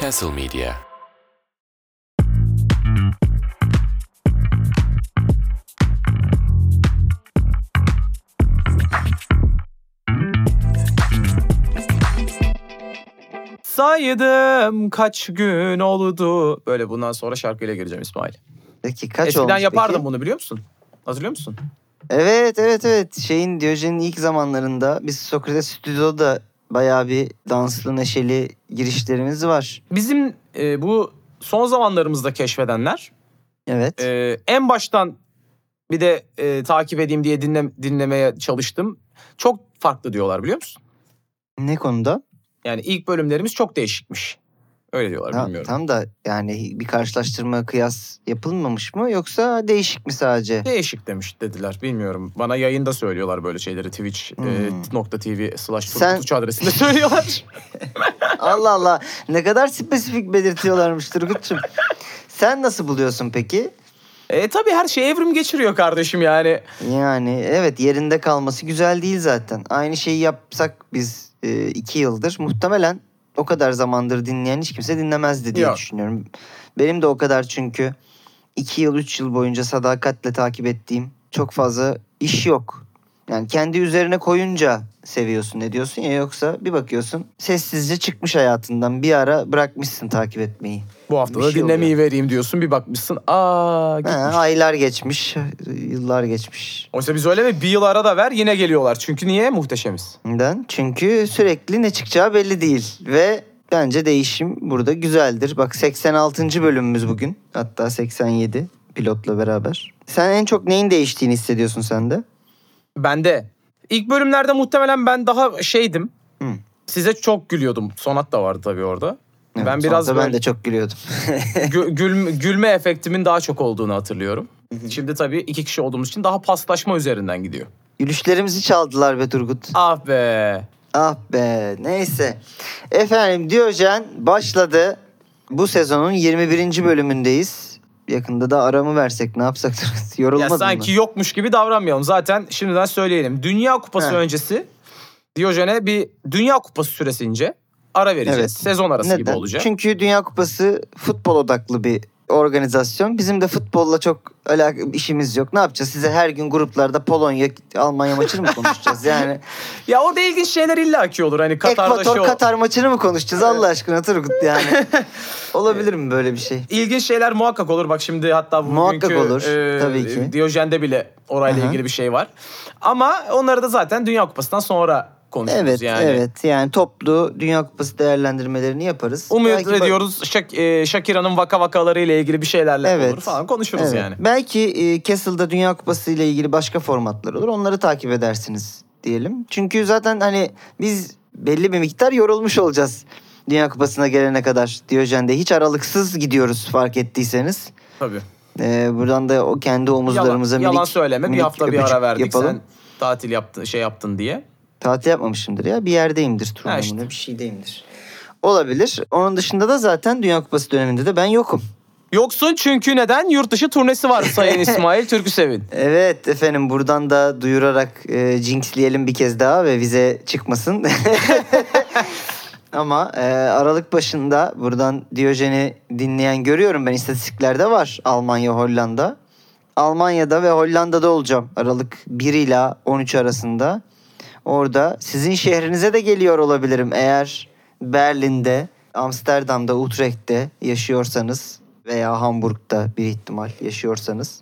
Castle Media. Saydım kaç gün oldu. Böyle bundan sonra şarkıyla gireceğim İsmail. Peki kaç Eskiden olmuş yapardım peki? bunu biliyor musun? Hatırlıyor musun? Evet evet evet. Şeyin Diyojen'in ilk zamanlarında biz Sokrates Stüdyo'da da bayağı bir danslı neşeli girişlerimiz var. Bizim e, bu son zamanlarımızda keşfedenler Evet. e, en baştan bir de e, takip edeyim diye dinle, dinlemeye çalıştım. Çok farklı diyorlar biliyor musun? ne konuda? Yani ilk bölümlerimiz çok değişikmiş. Öyle diyorlar Ha, bilmiyorum. tam da yani bir karşılaştırma kıyas yapılmamış mı yoksa değişik mi sadece? Değişik demiş dediler bilmiyorum. Bana yayında söylüyorlar böyle şeyleri Twitch Hmm. e, nokta TV slash Sen- adresinde söylüyorlar. Allah Allah ne kadar spesifik belirtiyorlarmış Turgut'cum. Sen nasıl buluyorsun peki? e tabii her şey evrim geçiriyor kardeşim yani. Yani evet yerinde kalması güzel değil zaten. Aynı şeyi yapsak biz e, iki yıldır muhtemelen o kadar zamandır dinleyen hiç kimse dinlemezdi diye Yok. düşünüyorum. Benim de o kadar çünkü iki yıl üç yıl boyunca sadakatle takip ettiğim çok fazla iş yok. Yani kendi üzerine koyunca seviyorsun ne diyorsun ya yoksa bir bakıyorsun sessizce çıkmış hayatından bir ara bırakmışsın takip etmeyi. Bu hafta Bir da şey dinlemeyi vereyim diyorsun bir bakmışsın. Aa gitmiş. Ha, aylar geçmiş, yıllar geçmiş. Oysa biz öyle mi? Bir yıl ara da ver yine geliyorlar. Çünkü niye? Muhteşemiz. Neden? Çünkü sürekli ne çıkacağı belli değil. Ve bence değişim burada güzeldir. Bak 86. bölümümüz bugün. Hatta 87 pilotla beraber. Sen en çok neyin değiştiğini hissediyorsun sen de? Ben de. İlk bölümlerde muhtemelen ben daha şeydim. Hı. Size çok gülüyordum. Sonat da vardı tabii orada. Evet, ben biraz ben böyle de çok gülüyordum. gü- gülme, gülme efektimin daha çok olduğunu hatırlıyorum. Şimdi tabii iki kişi olduğumuz için daha paslaşma üzerinden gidiyor. Gülüşlerimizi çaldılar be Turgut. Ah be. Ah be neyse. Efendim Diyojen başladı. Bu sezonun 21. bölümündeyiz. Yakında da aramı versek ne yapsak Turgut? Ya Yorulmadın sanki mı? yokmuş gibi davranmayalım. Zaten şimdiden söyleyelim. Dünya Kupası Heh. öncesi Diyojen'e bir Dünya Kupası süresince ara vereceğiz. Evet. Sezon arası gibi Neden? olacak. Çünkü Dünya Kupası futbol odaklı bir organizasyon. Bizim de futbolla çok alakalı işimiz yok. Ne yapacağız? Size her gün gruplarda Polonya, Almanya maçını mı konuşacağız? Yani Ya orada ilginç şeyler illaki olur. Hani Katar'da Ekvator şey Katar maçını mı konuşacağız Allah aşkına Turgut yani? Olabilir mi böyle bir şey? İlginç şeyler muhakkak olur. Bak şimdi hatta bugünkü Muhakkak olur, e, tabii ki. Diyojen'de bile orayla Aha. ilgili bir şey var. Ama onları da zaten Dünya Kupası'ndan sonra konuşuruz Evet, yani. evet. Yani toplu Dünya Kupası değerlendirmelerini yaparız. Umut Belki bak- ediyoruz Şak, e, Shakira'nın vaka vakaları ile ilgili bir şeylerle Evet. olur falan konuşuruz Evet. yani. Belki e, Castle'da Dünya Kupası ile ilgili başka formatlar olur. Onları takip edersiniz diyelim. Çünkü zaten hani biz belli bir miktar yorulmuş olacağız. Dünya Kupası'na gelene kadar Diyojen'de hiç aralıksız gidiyoruz fark ettiyseniz. Tabii. Ee, buradan da o kendi omuzlarımıza Yalan, yalan minik- söyleme. Bir minik hafta bir ara verdik. yapalım. Sen tatil yaptın, şey yaptın diye. Tatil yapmamışımdır ya. Bir yerdeyimdir turnuvamda işte. bir şeydeyimdir. Olabilir. Onun dışında da zaten Dünya Kupası döneminde de ben yokum. Yoksun çünkü neden? Yurt dışı turnesi var Sayın İsmail Türküsev'in. Evet efendim buradan da duyurarak e, jinxleyelim bir kez daha ve vize çıkmasın. Ama e, Aralık başında buradan Diyojen'i dinleyen görüyorum ben istatistiklerde var Almanya, Hollanda. Almanya'da ve Hollanda'da olacağım Aralık 1 ila 13 arasında. Orada sizin şehrinize de geliyor olabilirim eğer Berlin'de, Amsterdam'da, Utrecht'te yaşıyorsanız veya Hamburg'da bir ihtimal yaşıyorsanız.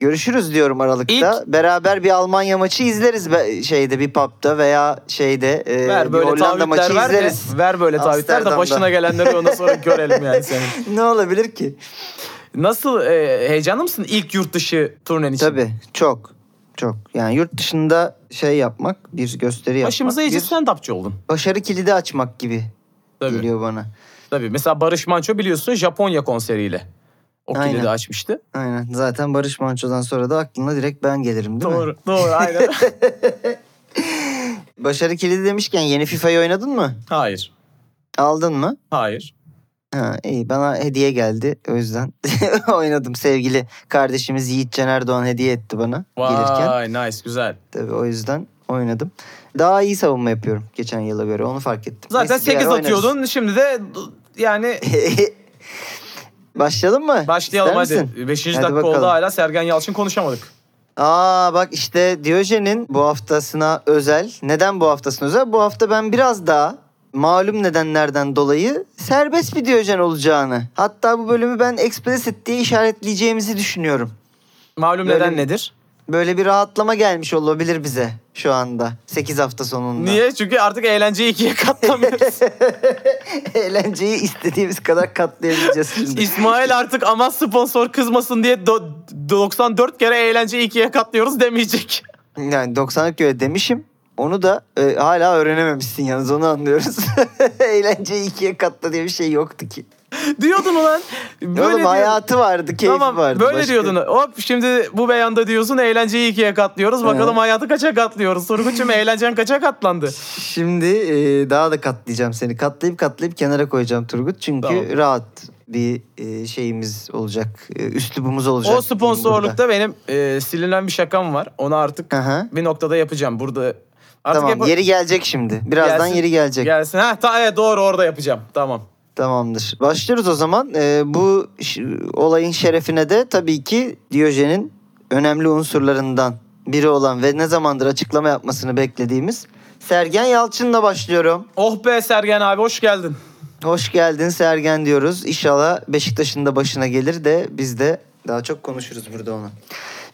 Görüşürüz diyorum Aralık'ta. İlk- Beraber bir Almanya maçı izleriz be- şeyde bir pub'da veya şeyde e, Ver bir böyle Hollanda maçı ver de, izleriz. ver böyle taahhütler de başına gelenleri ondan sonra görelim yani senin. ne olabilir ki? Nasıl e, heyecanlı mısın ilk yurt dışı turnen için? Tabii çok çok. Yani yurt dışında şey yapmak, bir gösteri yapmak, Başımıza iyice stand-upçı oldun. başarı kilidi açmak gibi Tabii. geliyor bana. Tabii. Mesela Barış Manço biliyorsun Japonya konseriyle. O Aynen. kilidi açmıştı. Aynen. Zaten Barış Manço'dan sonra da aklına direkt ben gelirim değil mi? Doğru. Doğru aynen. Başarı kilidi demişken yeni FIFA'yı oynadın mı? Hayır. Aldın mı? Hayır. Ha, iyi bana hediye geldi o yüzden oynadım. Sevgili kardeşimiz Yiğit Can Erdoğan hediye etti bana gelirken. Vay nice güzel. Tabii o yüzden oynadım. Daha iyi savunma yapıyorum geçen yıla göre. Onu fark ettim. Zaten Neyse, bir 8 ara oynarız. atıyordun. Şimdi de yani Başlayalım mı? başlayalım hadi. misin? 5. Hadi dakika bakalım. oldu hala Sergen Yalçın konuşamadık. Aa bak işte Diyojen'in bu haftasına özel. Neden bu haftasına özel? Bu hafta ben biraz daha malum nedenlerden dolayı serbest bir Diyojen olacağını. Hatta bu bölümü ben explicit diye işaretleyeceğimizi düşünüyorum. Malum Böyle neden nedir? Böyle bir rahatlama gelmiş olabilir bize şu anda. 8 hafta sonunda. Niye? Çünkü artık eğlenceyi ikiye katlamıyoruz. Eğlenceyi istediğimiz kadar katlayabileceğiz şimdi. İsmail artık ama sponsor kızmasın diye do- 94 kere eğlenceyi ikiye katlıyoruz demeyecek. Yani 90'lık göre demişim. Onu da e, hala öğrenememişsin yalnız onu anlıyoruz. Eğlenceyi ikiye katla diye bir şey yoktu ki. Diyordun ulan. Böyle Oğlum hayatı vardı, keyfi Tamam vardı. böyle Başka- diyordun. Hop şimdi bu beyanda diyorsun eğlenceyi ikiye katlıyoruz. Bakalım Hı. hayatı kaça katlıyoruz. Turgut'cum eğlencen kaça katlandı? Şimdi e, daha da katlayacağım seni. Katlayıp katlayıp kenara koyacağım Turgut. Çünkü Tamam. rahat bir e, şeyimiz olacak. E, üslubumuz olacak. O sponsorlukta benim e, silinen bir şakam var. Onu artık hı. bir noktada yapacağım. Burada artık Tamam yapa- yeri gelecek şimdi. Birazdan Gelsin. yeri gelecek. Gelsin. Ha ta, evet, doğru orada yapacağım. Tamam. Tamamdır. Başlıyoruz o zaman. Ee, bu olayın şerefine de tabii ki Diyojen'in önemli unsurlarından biri olan ve ne zamandır açıklama yapmasını beklediğimiz Sergen Yalçın'la başlıyorum. Oh be Sergen abi hoş geldin. Hoş geldin Sergen diyoruz. İnşallah Beşiktaş'ın da başına gelir de biz de daha çok konuşuruz burada onu.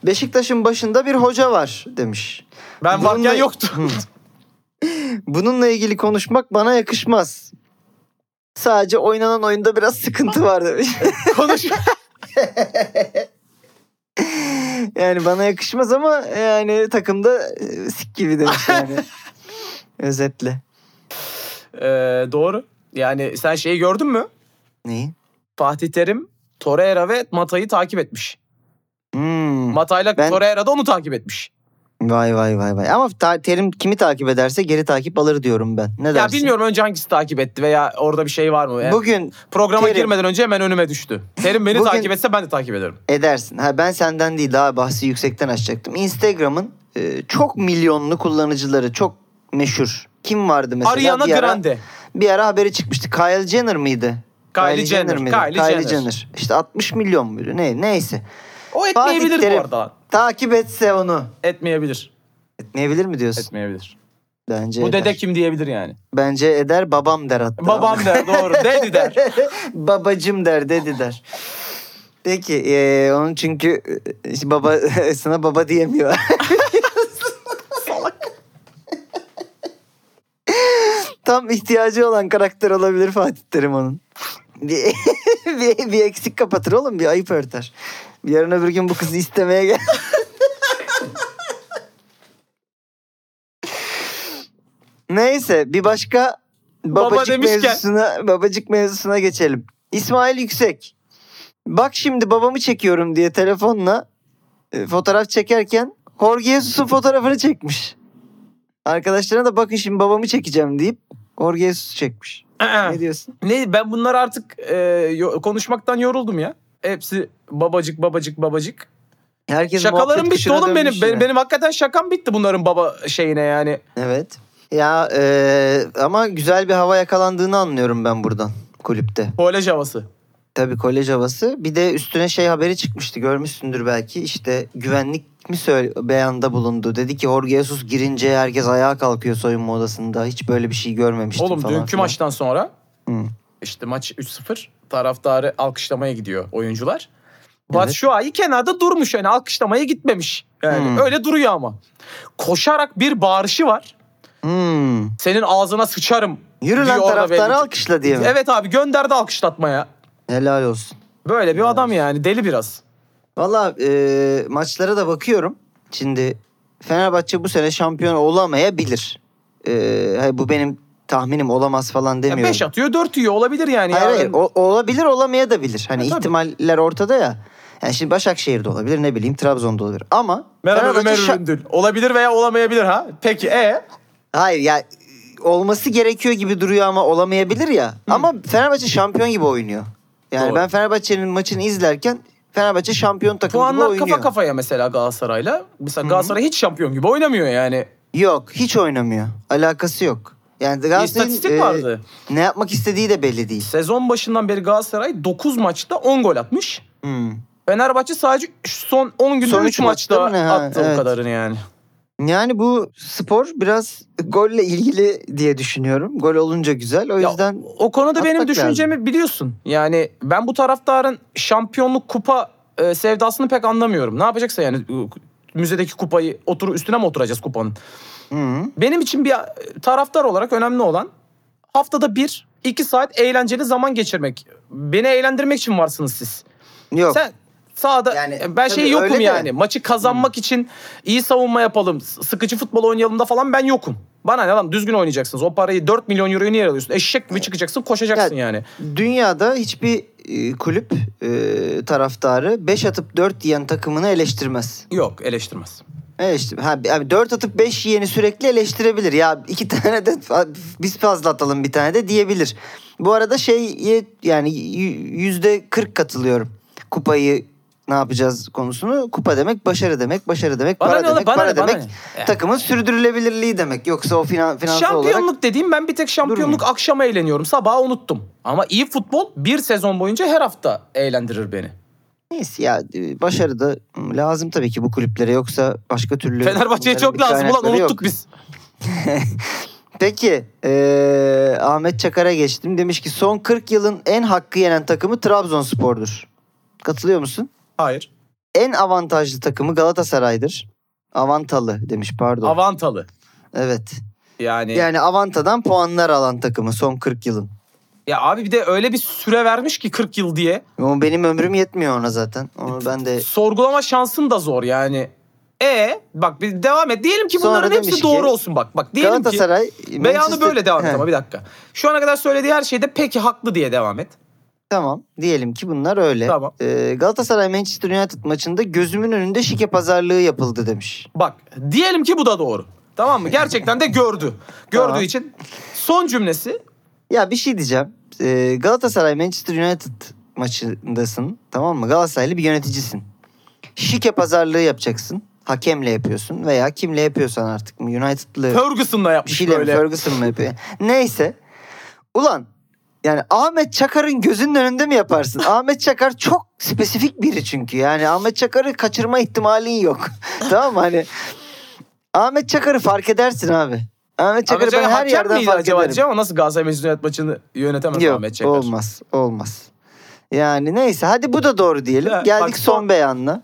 Beşiktaş'ın başında bir hoca var demiş. Ben Bununla- varken yoktu. Bununla ilgili konuşmak bana yakışmaz. Sadece oynanan oyunda biraz sıkıntı var demiş. Konuş. Yani bana yakışmaz ama yani takımda e, sik gibi demiş yani. Özetle. Ee, doğru. Yani sen şeyi gördün mü? Neyi? Fatih Terim, Torreira ve Mata'yı takip etmiş. Hmm. Mata'yla Ben- Torreira da onu takip etmiş. Vay vay vay vay. Ama ta- Terim kimi takip ederse geri takip alır diyorum ben. Ne Ya dersin? bilmiyorum önce hangisi takip etti veya orada bir şey var mı? Yani Bugün programa Terim- girmeden önce hemen önüme düştü. Terim beni Bugün- takip etse ben de takip ederim. edersin. Ha ben senden değil daha bahsi yüksekten açacaktım. Instagram'ın e, çok milyonlu kullanıcıları çok meşhur. Kim vardı mesela? Ariana bir ara, Grande. Bir ara haberi çıkmıştı. Kylie Jenner mıydı? Kylie Jenner, mıydı? Kylie Jenner. İşte 60 milyon muydu? Ne, neyse. O etmeyebilir Fatih bu arada. Takip etse onu. Etmeyebilir. Etmeyebilir mi diyorsun? Etmeyebilir. Bence Bu eder. dede kim diyebilir yani. Bence eder babam der hatta. Babam der doğru. Dedi der. Babacım der dedi der. Peki eee, onun çünkü e, baba sana baba diyemiyor. Tam ihtiyacı olan karakter olabilir Fatih Terim onun. Bir, bir, bir eksik kapatır oğlum bir ayıp örter. Yarın öbür gün bu kızı istemeye gel. Neyse bir başka Baba babacık demişken. mevzusuna babacık mevzusuna geçelim. İsmail Yüksek. Bak şimdi babamı çekiyorum diye telefonla e, fotoğraf çekerken Jorge Jesus'un fotoğrafını çekmiş. Arkadaşlarına da bakın şimdi babamı çekeceğim deyip Jorge Jesus çekmiş. Ne diyorsun? ne ben bunlar artık e, yo- konuşmaktan yoruldum ya. Hepsi babacık babacık babacık. Herkes Şakalarım bitti oğlum benim. benim. Benim hakikaten şakam bitti bunların baba şeyine yani. Evet. Ya e, ama güzel bir hava yakalandığını anlıyorum ben buradan kulüpte. Kolej havası. Tabii kolej havası. Bir de üstüne şey haberi çıkmıştı. Görmüşsündür belki. İşte güvenlik mi söyle beyanda bulundu. Dedi ki Jorge Jesus girince herkes ayağa kalkıyor soyunma odasında. Hiç böyle bir şey görmemiştim Oğlum falan. dünkü filan. maçtan sonra Hı. İşte maç 3-0 taraftarı alkışlamaya gidiyor oyuncular. Evet. Batshuayi kenarda durmuş yani alkışlamaya gitmemiş. Yani Hmm. öyle duruyor ama. Koşarak bir bağırışı var. Hmm. Senin ağzına sıçarım. Yürü lan taraftarı alkışla diye mi? Evet abi gönderdi alkışlatmaya. Helal olsun. Böyle bir adam yani deli biraz. Valla e, maçlara da bakıyorum. Şimdi Fenerbahçe bu sene şampiyon olamayabilir. E, bu benim tahminim olamaz falan demiyorum. 5 atıyor 4 yiyor olabilir yani. Hayır Ya. hayır o- olabilir olamayabilir. Hani E, tabii. ihtimaller ortada ya. Yani şimdi Başakşehir'de olabilir ne bileyim Trabzon'da olabilir. Ama Merhaba Ömer şa- Üründül. Olabilir veya olamayabilir ha. Peki e Hayır ya olması gerekiyor gibi duruyor ama olamayabilir ya. Ama Fenerbahçe şampiyon gibi oynuyor. Yani Doğru. ben Fenerbahçe'nin maçını izlerken Fenerbahçe şampiyon takımı gibi puanlar oynuyor. kafa kafaya mesela Galatasaray'la. Mesela Galatasaray hiç şampiyon gibi oynamıyor yani. Yok hiç oynamıyor. Alakası yok. Yani Galatasaray'ın istatistik e, vardı. ne yapmak istediği de belli değil. Sezon başından beri Galatasaray 9 maçta 10 gol atmış. Hmm. Fenerbahçe sadece son 10 günde Son 3 üç maçta maçta mı ne? Ha, attı evet. o kadarını yani. Yani bu spor biraz golle ilgili diye düşünüyorum. Gol olunca güzel. O Ya, yüzden o konuda benim atmak düşüncemi biliyorsun. Yani ben bu taraftarın şampiyonluk kupa e, sevdasını pek anlamıyorum. Ne yapacaksa yani e, müzedeki kupayı otur üstüne mi oturacağız kupanın? Hı. Benim için bir e, taraftar olarak önemli olan haftada bir, iki saat eğlenceli zaman geçirmek. Beni eğlendirmek için varsınız siz. yok. Sen sahada Yani, e, ben şey yokum öyle de. yani. Maçı kazanmak için iyi savunma yapalım, sıkıcı futbol oynayalım da falan ben yokum. Bana ne lan düzgün oynayacaksınız. O parayı 4 milyon euroyu niye alıyorsun? Eşek gibi çıkacaksın, koşacaksın Ya, yani. Dünyada hiçbir e, kulüp e, taraftarı 5 atıp 4 yiyen takımını eleştirmez. Yok, eleştirmez. Eleştir. Ha, abi 4 atıp 5 yiyeni sürekli eleştirebilir. Ya iki tane de biz fazla atalım bir tane de diyebilir. Bu arada şeye yani yüzde 40 katılıyorum. Kupayı ne yapacağız konusunu. Kupa demek başarı demek. Başarı demek Bana para demek. bana para ne, demek ne? takımın sürdürülebilirliği demek. Yoksa o finan, finansal olarak Şampiyonluk dediğim ben bir tek şampiyonluk Durmuyor. akşama eğleniyorum. Sabahı unuttum. Ama iyi futbol bir sezon boyunca her hafta eğlendirir beni. Neyse ya e, başarı da lazım tabii ki bu kulüplere yoksa başka türlü Fenerbahçe'ye çok lazım. Ulan kaynakları yok. unuttuk biz. Peki eee, Ahmet Çakar'a geçtim. Demiş ki son 40 yılın en hakkı yenen takımı Trabzonspor'dur. Katılıyor musun? Hayır. En avantajlı takımı Galatasaray'dır. Avantalı demiş pardon. Avantalı. evet. Yani, Yani Avanta'dan puanlar alan takımı son 40 yılın. Ya abi bir de öyle bir süre vermiş ki 40 yıl diye. Ama benim ömrüm yetmiyor ona zaten. Onu ben de sorgulama şansın da zor yani. E bak bir devam et. Diyelim ki Sonra bunların hepsi demiş ki, doğru olsun bak. Bak diyelim Galatasaray ki beyanı Manchester- böyle devam et ama bir dakika. Şu ana kadar söylediği her şeyde peki haklı diye devam et. Tamam. Diyelim ki bunlar öyle. Tamam. Ee, Galatasaray Manchester United maçında gözümün önünde şike pazarlığı yapıldı demiş. Bak diyelim ki bu da doğru. Tamam mı? Gerçekten de gördü. Gördüğü Tamam. için son cümlesi Ya bir şey diyeceğim. Ee, Galatasaray Manchester United maçındasın. Tamam mı? Galatasaraylı bir yöneticisin. Şike pazarlığı yapacaksın. Hakemle yapıyorsun veya kimle yapıyorsan artık mı? United'lı Ferguson'la yapmış şeyle mi? böyle. Ferguson mı yapıyor? Neyse. Ulan yani Ahmet Çakar'ın gözünün önünde mi yaparsın? Ahmet Çakar çok spesifik biri çünkü. Yani Ahmet Çakar'ı kaçırma ihtimalin yok. tamam mı? Hani Ahmet Çakar'ı fark edersin abi. Ahmet Çakar'ı ben her yerden fark acaba ederim. ama nasıl Galatasaray Manchester United maçını yönetemez Yok Ahmet Çakar. olmaz olmaz. Yani neyse hadi bu da doğru diyelim. Ya, Geldik bak son son- beyanla.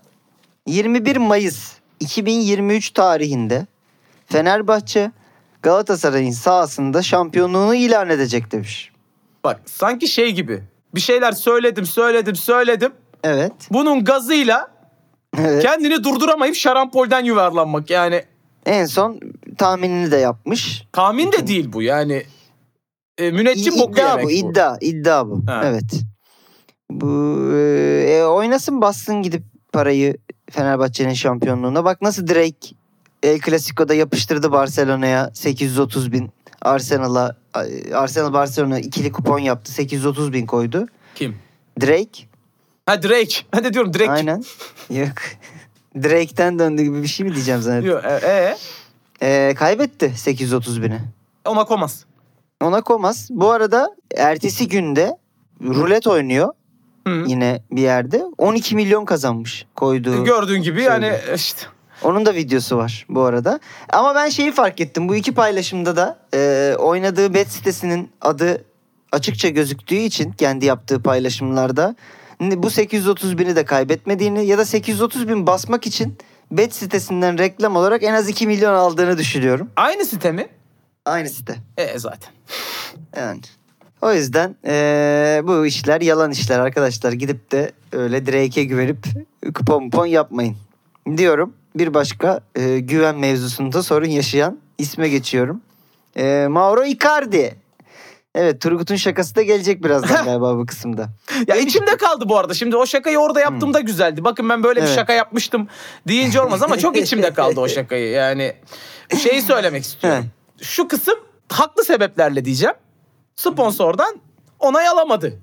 21 Mayıs 2023 tarihinde Fenerbahçe Galatasaray'ın sahasında şampiyonluğunu ilan edecek demiş. Bak sanki şey gibi. Bir şeyler söyledim söyledim söyledim. Evet. Bunun gazıyla Evet. kendini durduramayıp şarampolden yuvarlanmak. Yani En son tahminini de yapmış. tahmin de değil bu yani. E, müneccim boku iddia yemek bu, bu. iddia, iddia bu. Ha. Evet. Bu e, e, oynasın bassın gidip parayı Fenerbahçe'nin şampiyonluğuna. Bak nasıl Drake El Clasico'da yapıştırdı Barcelona'ya 830 bin. Arsenal'a Arsenal Barcelona ikili kupon yaptı. 830 bin koydu. Kim? Drake. Ha Drake. Ben de diyorum Drake. Aynen. Yok. Drake'ten döndü gibi bir şey mi diyeceğim zannettim. Yok, e, e, E, kaybetti 830 bini. ona komaz. Ona komaz. Bu arada ertesi günde rulet oynuyor Hı. yine bir yerde. 12 milyon kazanmış koyduğu. Gördüğün gibi yani işte. Onun da videosu var bu arada. Ama ben şeyi fark ettim. Bu iki paylaşımda da e, oynadığı bet sitesinin adı açıkça gözüktüğü için kendi yaptığı paylaşımlarda bu 830 bini de kaybetmediğini ya da 830 bin basmak için bet sitesinden reklam olarak en az 2 milyon aldığını düşünüyorum. Aynı site mi? Aynı site. E zaten. Yani. O yüzden eee, bu işler yalan işler arkadaşlar. Gidip de öyle Drake'e güvenip kupon kupon yapmayın. Diyorum. Bir başka eee, güven mevzusunda sorun yaşayan isme geçiyorum. Eee, Mauro Icardi. Evet Turgut'un şakası da gelecek birazdan galiba bu kısımda. Ya içimde kaldı bu arada. Şimdi o şakayı orada yaptığımda güzeldi. Bakın ben böyle bir Evet. şaka yapmıştım deyince olmaz ama çok içimde kaldı o şakayı. Yani şeyi söylemek istiyorum. Şu kısım haklı sebeplerle diyeceğim. Sponsordan onay alamadı.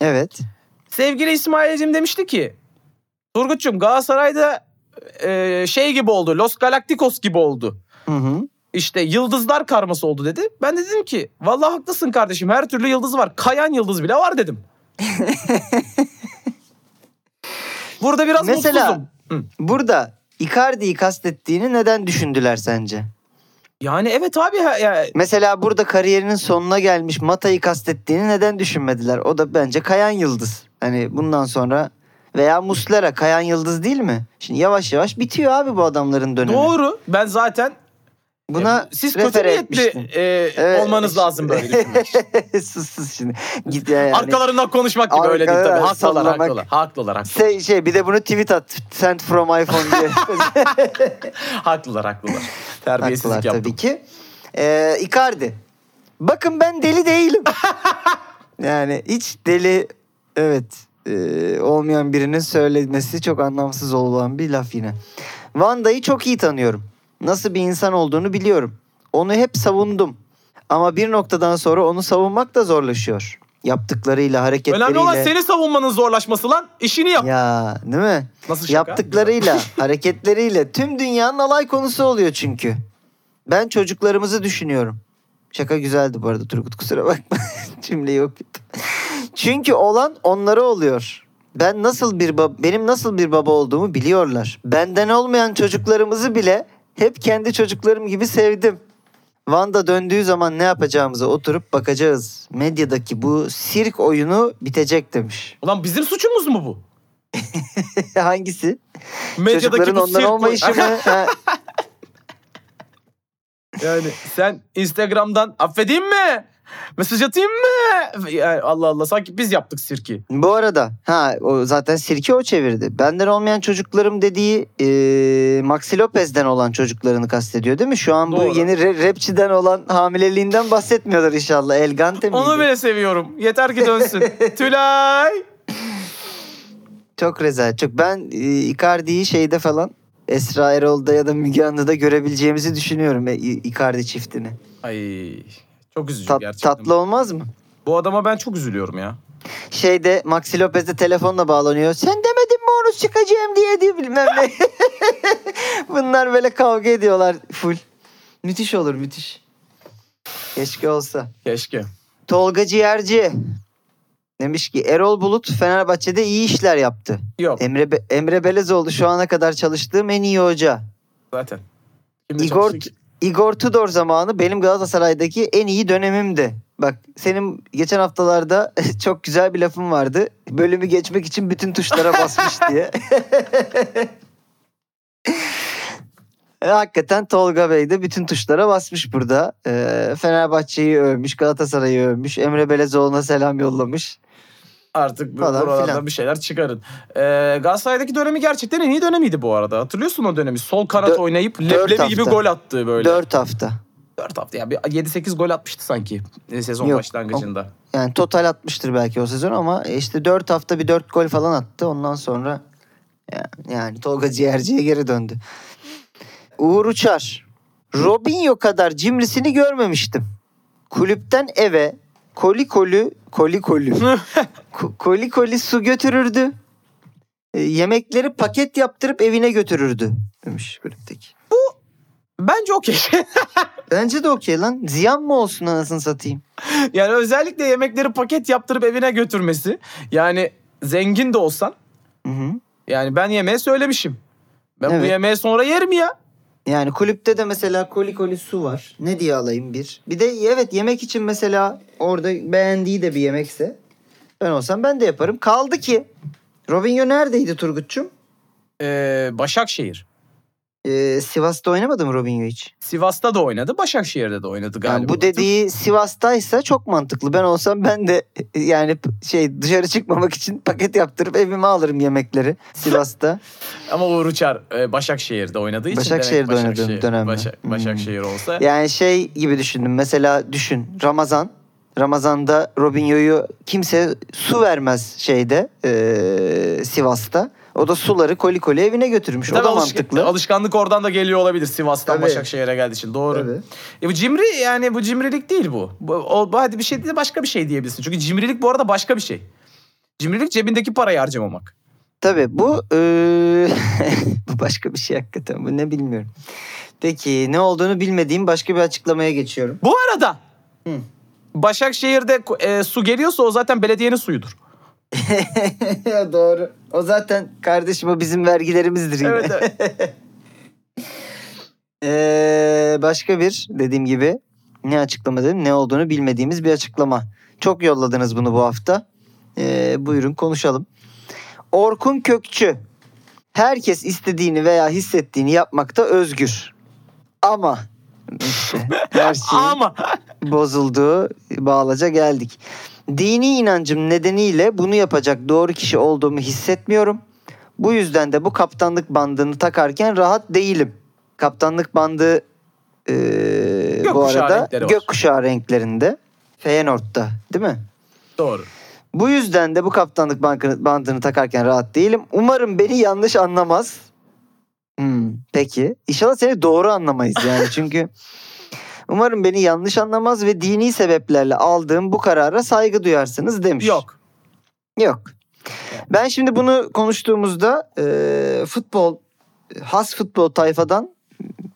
Evet. Sevgili İsmail'cim demişti ki Turgut'cum Galatasaray'da e, şey gibi oldu. Los Galacticos gibi oldu. Hı hı. İşte yıldızlar karması oldu dedi. Ben de dedim ki vallahi haklısın kardeşim her türlü yıldız var. Kayan yıldız bile var dedim. Burada biraz Mesela- mutsuzum. Hı. Burada Icardi'yi kastettiğini neden düşündüler sence? Yani evet abi ya, Mesela burada kariyerinin sonuna gelmiş Mata'yı kastettiğini neden düşünmediler? O da bence Kayan Yıldız. Hani bundan sonra veya Muslera Kayan Yıldız değil mi? Şimdi yavaş yavaş bitiyor abi bu adamların dönemi. doğru. Ben zaten Buna e, siz kötü niyetli e, Evet. olmanız lazım böyle düşünmek için. sus sus şimdi. Git ya yani. Arkalarından konuşmak gibi öyle değil tabii. Haklılar, sallamak. haklılar. Haklılar, haklılar. Şey, şey bir de bunu tweet at. Send from iPhone diye. Haklılar, haklılar. Terbiyesizlik Haklılar yaptım. tabii ki. Ee, Icardi. Bakın ben deli değilim. yani hiç deli evet e, olmayan birinin söylemesi çok anlamsız olan bir laf yine. Vanda'yı çok iyi tanıyorum. Nasıl bir insan olduğunu biliyorum. Onu hep savundum. Ama bir noktadan sonra onu savunmak da zorlaşıyor. Yaptıklarıyla, hareketleriyle. Önemli olan seni savunmanın zorlaşması lan. İşini yap. Ya değil mi? Nasıl şaka? Yaptıklarıyla, hareketleriyle tüm dünyanın alay konusu oluyor çünkü. Ben çocuklarımızı düşünüyorum. Şaka güzeldi bu arada Turgut kusura bakma. Cümleyi okudum. Çünkü olan onlara oluyor. Ben nasıl bir bab- benim nasıl bir baba olduğumu biliyorlar. Benden olmayan çocuklarımızı bile hep kendi çocuklarım gibi sevdim. Van'da döndüğü zaman ne yapacağımıza oturup bakacağız. Medyadaki bu sirk oyunu bitecek demiş. Ulan bizim suçumuz mu bu? Hangisi? Medyadaki Çocukların bu ondan sirk olmayışı mı? Ha, Yani sen Instagram'dan affedeyim mi? Mesaj atayım mı? Yani Allah Allah sanki biz yaptık sirki. Bu arada ha o zaten sirke o çevirdi. Benden olmayan çocuklarım dediği e, Maxi Lopez'den olan çocuklarını kastediyor değil mi? Şu an bu Doğru. yeni re- rapçiden olan hamileliğinden bahsetmiyorlar inşallah. Elgante miydi? Onu bile seviyorum. Yeter ki dönsün. Tülay. Çok rezalet. Çok ben e, Icardi'yi şeyde falan Esra Erol'da ya da Müge Anlı'da görebileceğimizi düşünüyorum e, Icardi çiftini. Ay çok üzücü Tat- gerçekten. tatlı olmaz mı? Bu adama ben çok üzülüyorum ya. Şeyde Maxi Lopez de telefonla bağlanıyor. Sen demedin mi onu çıkacağım diye diye bilmem ne. Bunlar böyle kavga ediyorlar full. Müthiş olur müthiş. Keşke olsa. Keşke. Tolga Ciğerci demiş ki Erol Bulut Fenerbahçe'de iyi işler yaptı. Yok Emre Be- Emre Belezoğlu şu ana kadar çalıştığım en iyi hoca. zaten. Kimle Igor çalıştı ki? Igor Tudor zamanı benim Galatasaray'daki en iyi dönemimdi. Bak senin geçen haftalarda çok güzel bir lafın vardı. Bölümü geçmek için bütün tuşlara basmış diye. Hakikaten Tolga Bey de bütün tuşlara basmış burada. Ee, Fenerbahçe'yi övmüş, Galatasaray'ı övmüş, Emre Belezoğlu'na selam yollamış. Artık bu Falan buralardan filan. bir şeyler çıkarın. Ee, Galatasaray'daki dönemi gerçekten en iyi dönemiydi bu arada. Hatırlıyorsun o dönemi. Sol kanat Dö- oynayıp leblebi gibi gol attığı böyle. 4, Dört hafta. hafta ya bir 7-8 gol atmıştı sanki e, sezon Yok, başlangıcında. Yani total atmıştır belki o sezon ama işte 4 hafta bir 4 gol falan attı. Ondan sonra yani, yani Tolga Ciğerci'ye geri döndü. Uğur Uçar. Robinho kadar cimrisini görmemiştim. Kulüpten eve koli koli koli koli ko- koli koli su götürürdü. E, yemekleri paket yaptırıp evine götürürdü demiş kulüpteki. Bence okey. Bence de okey lan. Ziyan mı olsun anasını satayım? yani özellikle yemekleri paket yaptırıp evine götürmesi. Yani zengin de olsan Hı hı. yani ben yemeğe söylemişim. Ben bu Evet. yemeği sonra yerim ya. Yani kulüpte de mesela koli koli su var. Ne diye alayım bir? Bir de evet yemek için mesela orada beğendiği de bir yemekse ben olsam ben de yaparım. Kaldı ki Robinho neredeydi Turgut'cum? Ee, Başakşehir. Ee, Sivas'ta oynamadı mı Robinho hiç? Sivas'ta da oynadı, Başakşehir'de de oynadı galiba. Yani bu dediği Sivas'taysa çok mantıklı. Ben olsam ben de yani p- şey dışarı çıkmamak için paket yaptırıp evime alırım yemekleri Sivas'ta. Ama Uğur Uçar e, Başakşehir'de oynadığı için Başakşehir'de demek oynadığım Başakşehir- dönemde. Başak- Hmm. Başakşehir olsa Yani şey gibi düşündüm. Mesela düşün Ramazan. Ramazan'da Robinho'yu kimse su vermez şeyde eee, Sivas'ta. O da suları koli koli evine götürmüş. o Tabii da alışk- mantıklı. alışkanlık oradan da geliyor olabilir Sivas'tan Tabii. Başakşehir'e geldiği için. Doğru. Tabii. E bu cimri yani bu cimrilik değil bu. bu o, hadi bir şey değil de başka bir şey diyebilirsin. Çünkü cimrilik bu arada başka bir şey. Cimrilik cebindeki parayı harcamamak. Tabii bu eee, bu başka bir şey hakikaten. Bu ne bilmiyorum. Peki ne olduğunu bilmediğim başka bir açıklamaya geçiyorum. Bu arada Hı. Başakşehir'de e, su geliyorsa o zaten belediyenin suyudur. Ya doğru. O zaten kardeşim o bizim vergilerimizdir yine. Evet, evet. Ee, başka bir dediğim gibi ne açıklama dedim ne olduğunu bilmediğimiz bir açıklama. Çok yolladınız bunu bu hafta. Ee, buyurun konuşalım. Orkun Kökçü. Herkes istediğini veya hissettiğini yapmakta özgür. Ama işte her şey Ama bozulduğu bağlaca geldik. Dini inancım nedeniyle bunu yapacak doğru kişi olduğumu hissetmiyorum. Bu yüzden de bu kaptanlık bandını takarken rahat değilim. Kaptanlık bandı eee, bu arada gökkuşağı renklerinde. Feyenoord'da değil mi? doğru. Bu yüzden de bu kaptanlık bankını- bandını takarken rahat değilim. Umarım beni yanlış anlamaz. Hmm, peki. İnşallah seni doğru anlamayız yani. Çünkü umarım beni yanlış anlamaz ve dini sebeplerle aldığım bu karara saygı duyarsınız demiş. Yok. Yok. Ben şimdi bunu konuştuğumuzda e, futbol, has futbol tayfadan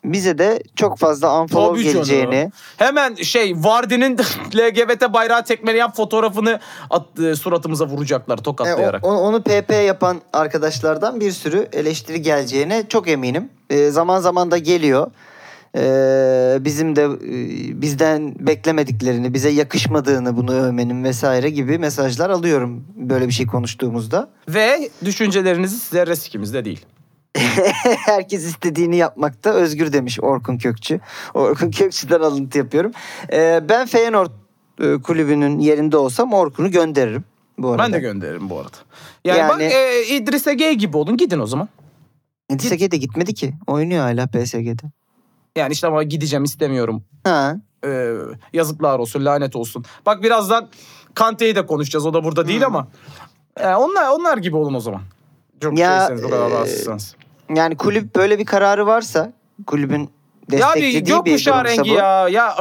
bize de çok fazla unfollow Tabii canım. geleceğini Hemen şey Vardy'nin LGBT bayrağı tekmeleyen fotoğrafını at, e, suratımıza vuracaklar E, tokatlayarak. o- onu, onu PP yapan arkadaşlardan bir sürü eleştiri geleceğine çok eminim. E, zaman zaman da geliyor. E, bizim de e, bizden beklemediklerini, bize yakışmadığını bunu övmenin vesaire gibi mesajlar alıyorum böyle bir şey konuştuğumuzda. Ve düşüncelerinizi zerre sikimizde değil. Herkes istediğini yapmakta özgür demiş Orkun Kökçü. Orkun Kökçü'den alıntı yapıyorum. E, ben Feyenoord e, kulübünün yerinde olsam Orkun'u gönderirim. Bu arada. Ben de gönderirim bu arada. Yani, Yani- bak e, İdris Ege gibi olun gidin o zaman. PSG de gitmedi ki. Oynuyor hala PSG'de. Yani işte ama gideceğim istemiyorum. Ha. E, yazıklar olsun lanet olsun. Bak birazdan Kante'yi de konuşacağız o da burada değil Hı. ama. E, onlar onlar gibi olun o zaman. Çok Ya, şeyseniz o kadar e, rahatsızsanız. Yani kulüp böyle bir kararı varsa kulübün Ya desteklediği bir bir gökkuşağı durumsa rengi bu. ya. ya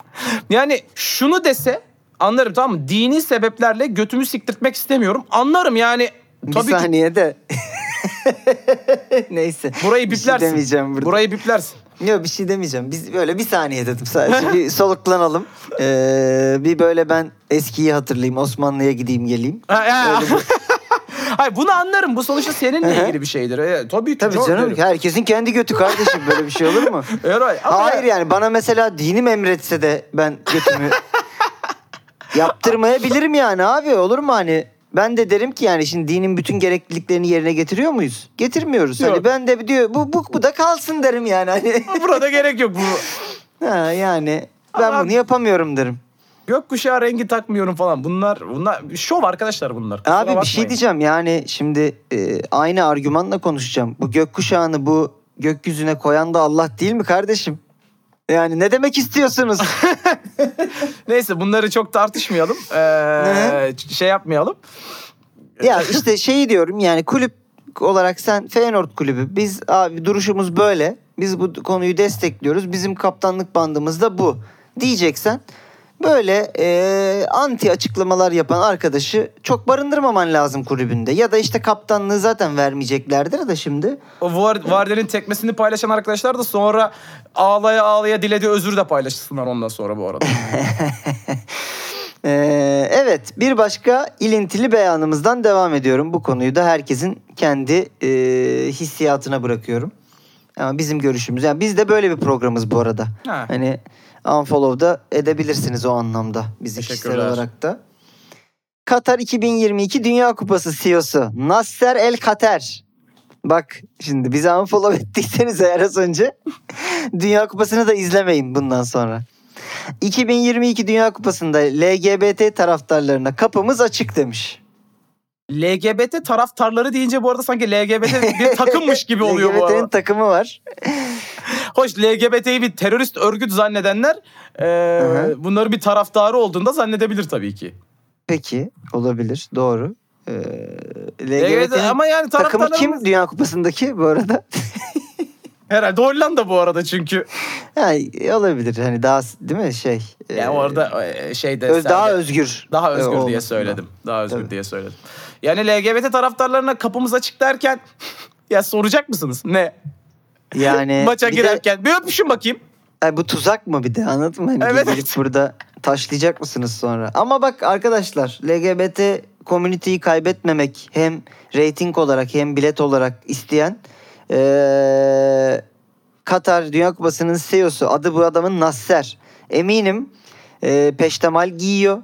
yani şunu dese anlarım tamam mı? Dini sebeplerle götümü siktirtmek istemiyorum. Anlarım yani. Bir Tabii ki saniye de. Neyse. burayı Bir şey biplersin. demeyeceğim burada. burayı biplersin. Yok bir şey demeyeceğim. Biz böyle bir saniye dedim sadece. bir soluklanalım. Ee, bir böyle ben eskiyi hatırlayayım. Osmanlı'ya gideyim geleyim. Bir- Hayır bunu anlarım. Bu sonuçta seninle ilgili bir şeydir. E, tabii. Tabii çok canım. derim. Herkesin kendi götü kardeşim. Böyle bir şey olur mu? Eray, Hayır ya- yani bana mesela dinim emretse de ben götümü yaptırmayabilirim yani abi olur mu hani ben de derim ki yani şimdi dinin bütün gerekliliklerini yerine getiriyor muyuz? Getirmiyoruz. Hani Yok. ben de diyor bu, bu bu da kalsın derim yani hani. Burada gerek yok. Bu ha, yani ben Ama- bunu yapamıyorum derim. gökkuşağı rengi takmıyorum falan. Bunlar bunlar şov arkadaşlar bunlar. Kusura Abi bir bakmayın. şey diyeceğim yani şimdi e, aynı argümanla konuşacağım. Bu gökkuşağını bu gökyüzüne koyan da Allah değil mi kardeşim? Yani ne demek istiyorsunuz? Neyse bunları çok tartışmayalım. Ee, şey yapmayalım. ya işte şeyi diyorum yani kulüp olarak sen Feyenoord kulübü biz abi duruşumuz böyle. Biz bu konuyu destekliyoruz. Bizim kaptanlık bandımız da bu. Diyeceksen böyle e, anti açıklamalar yapan arkadaşı çok barındırmaman lazım kulübünde. Ya da işte kaptanlığı zaten vermeyeceklerdir de şimdi. O Var- Vardy'nin tekmesini paylaşan arkadaşlar da sonra ağlaya ağlaya dilediği özür de paylaşsınlar ondan sonra bu arada. Ee, evet bir başka ilintili beyanımızdan devam ediyorum. Bu konuyu da herkesin kendi e, hissiyatına bırakıyorum. Ama bizim görüşümüz yani biz de böyle bir programız bu arada. Ha. Hani unfollow da edebilirsiniz o anlamda bizi kişisel olarak da. Katar 2022 Dünya Kupası CEO'su Nasser El Kater. Bak şimdi bizi unfollow ettiyseniz eğer az önce Dünya Kupası'nı da izlemeyin bundan sonra. 2022 Dünya Kupası'nda LGBT taraftarlarına kapımız açık demiş. LGBT taraftarları deyince bu arada sanki LGBT bir takımmış gibi oluyor bu LGBT'nin arada. takımı var. Hoş LGBT'yi bir terörist örgüt zannedenler e, hı. bunların bir taraftarı olduğunda zannedebilir tabii ki. Peki olabilir doğru. Ee, LGBT LGBT'nin ama yani takımı kim Dünya Kupası'ndaki bu arada? Herhalde Hollanda bu arada çünkü. Ha, olabilir hani daha değil mi şey. Yani e, orada e, şeyde öz, daha özgür. daha özgür e, diye söyledim. Daha özgür Tabii. diye söyledim. Yani LGBT taraftarlarına kapımız açık derken ya soracak mısınız? Ne? Yani Maça bir de- girerken bir öpüşün bakayım. Ay, bu tuzak mı bir de anladın mı? Hani Evet, gelip burada taşlayacak mısınız sonra? Ama bak arkadaşlar LGBT community'yi kaybetmemek hem rating olarak hem bilet olarak isteyen eee, Katar Dünya Kupası'nın CEO'su adı bu adamın Nasser. Eminim eee, peştemal giyiyor.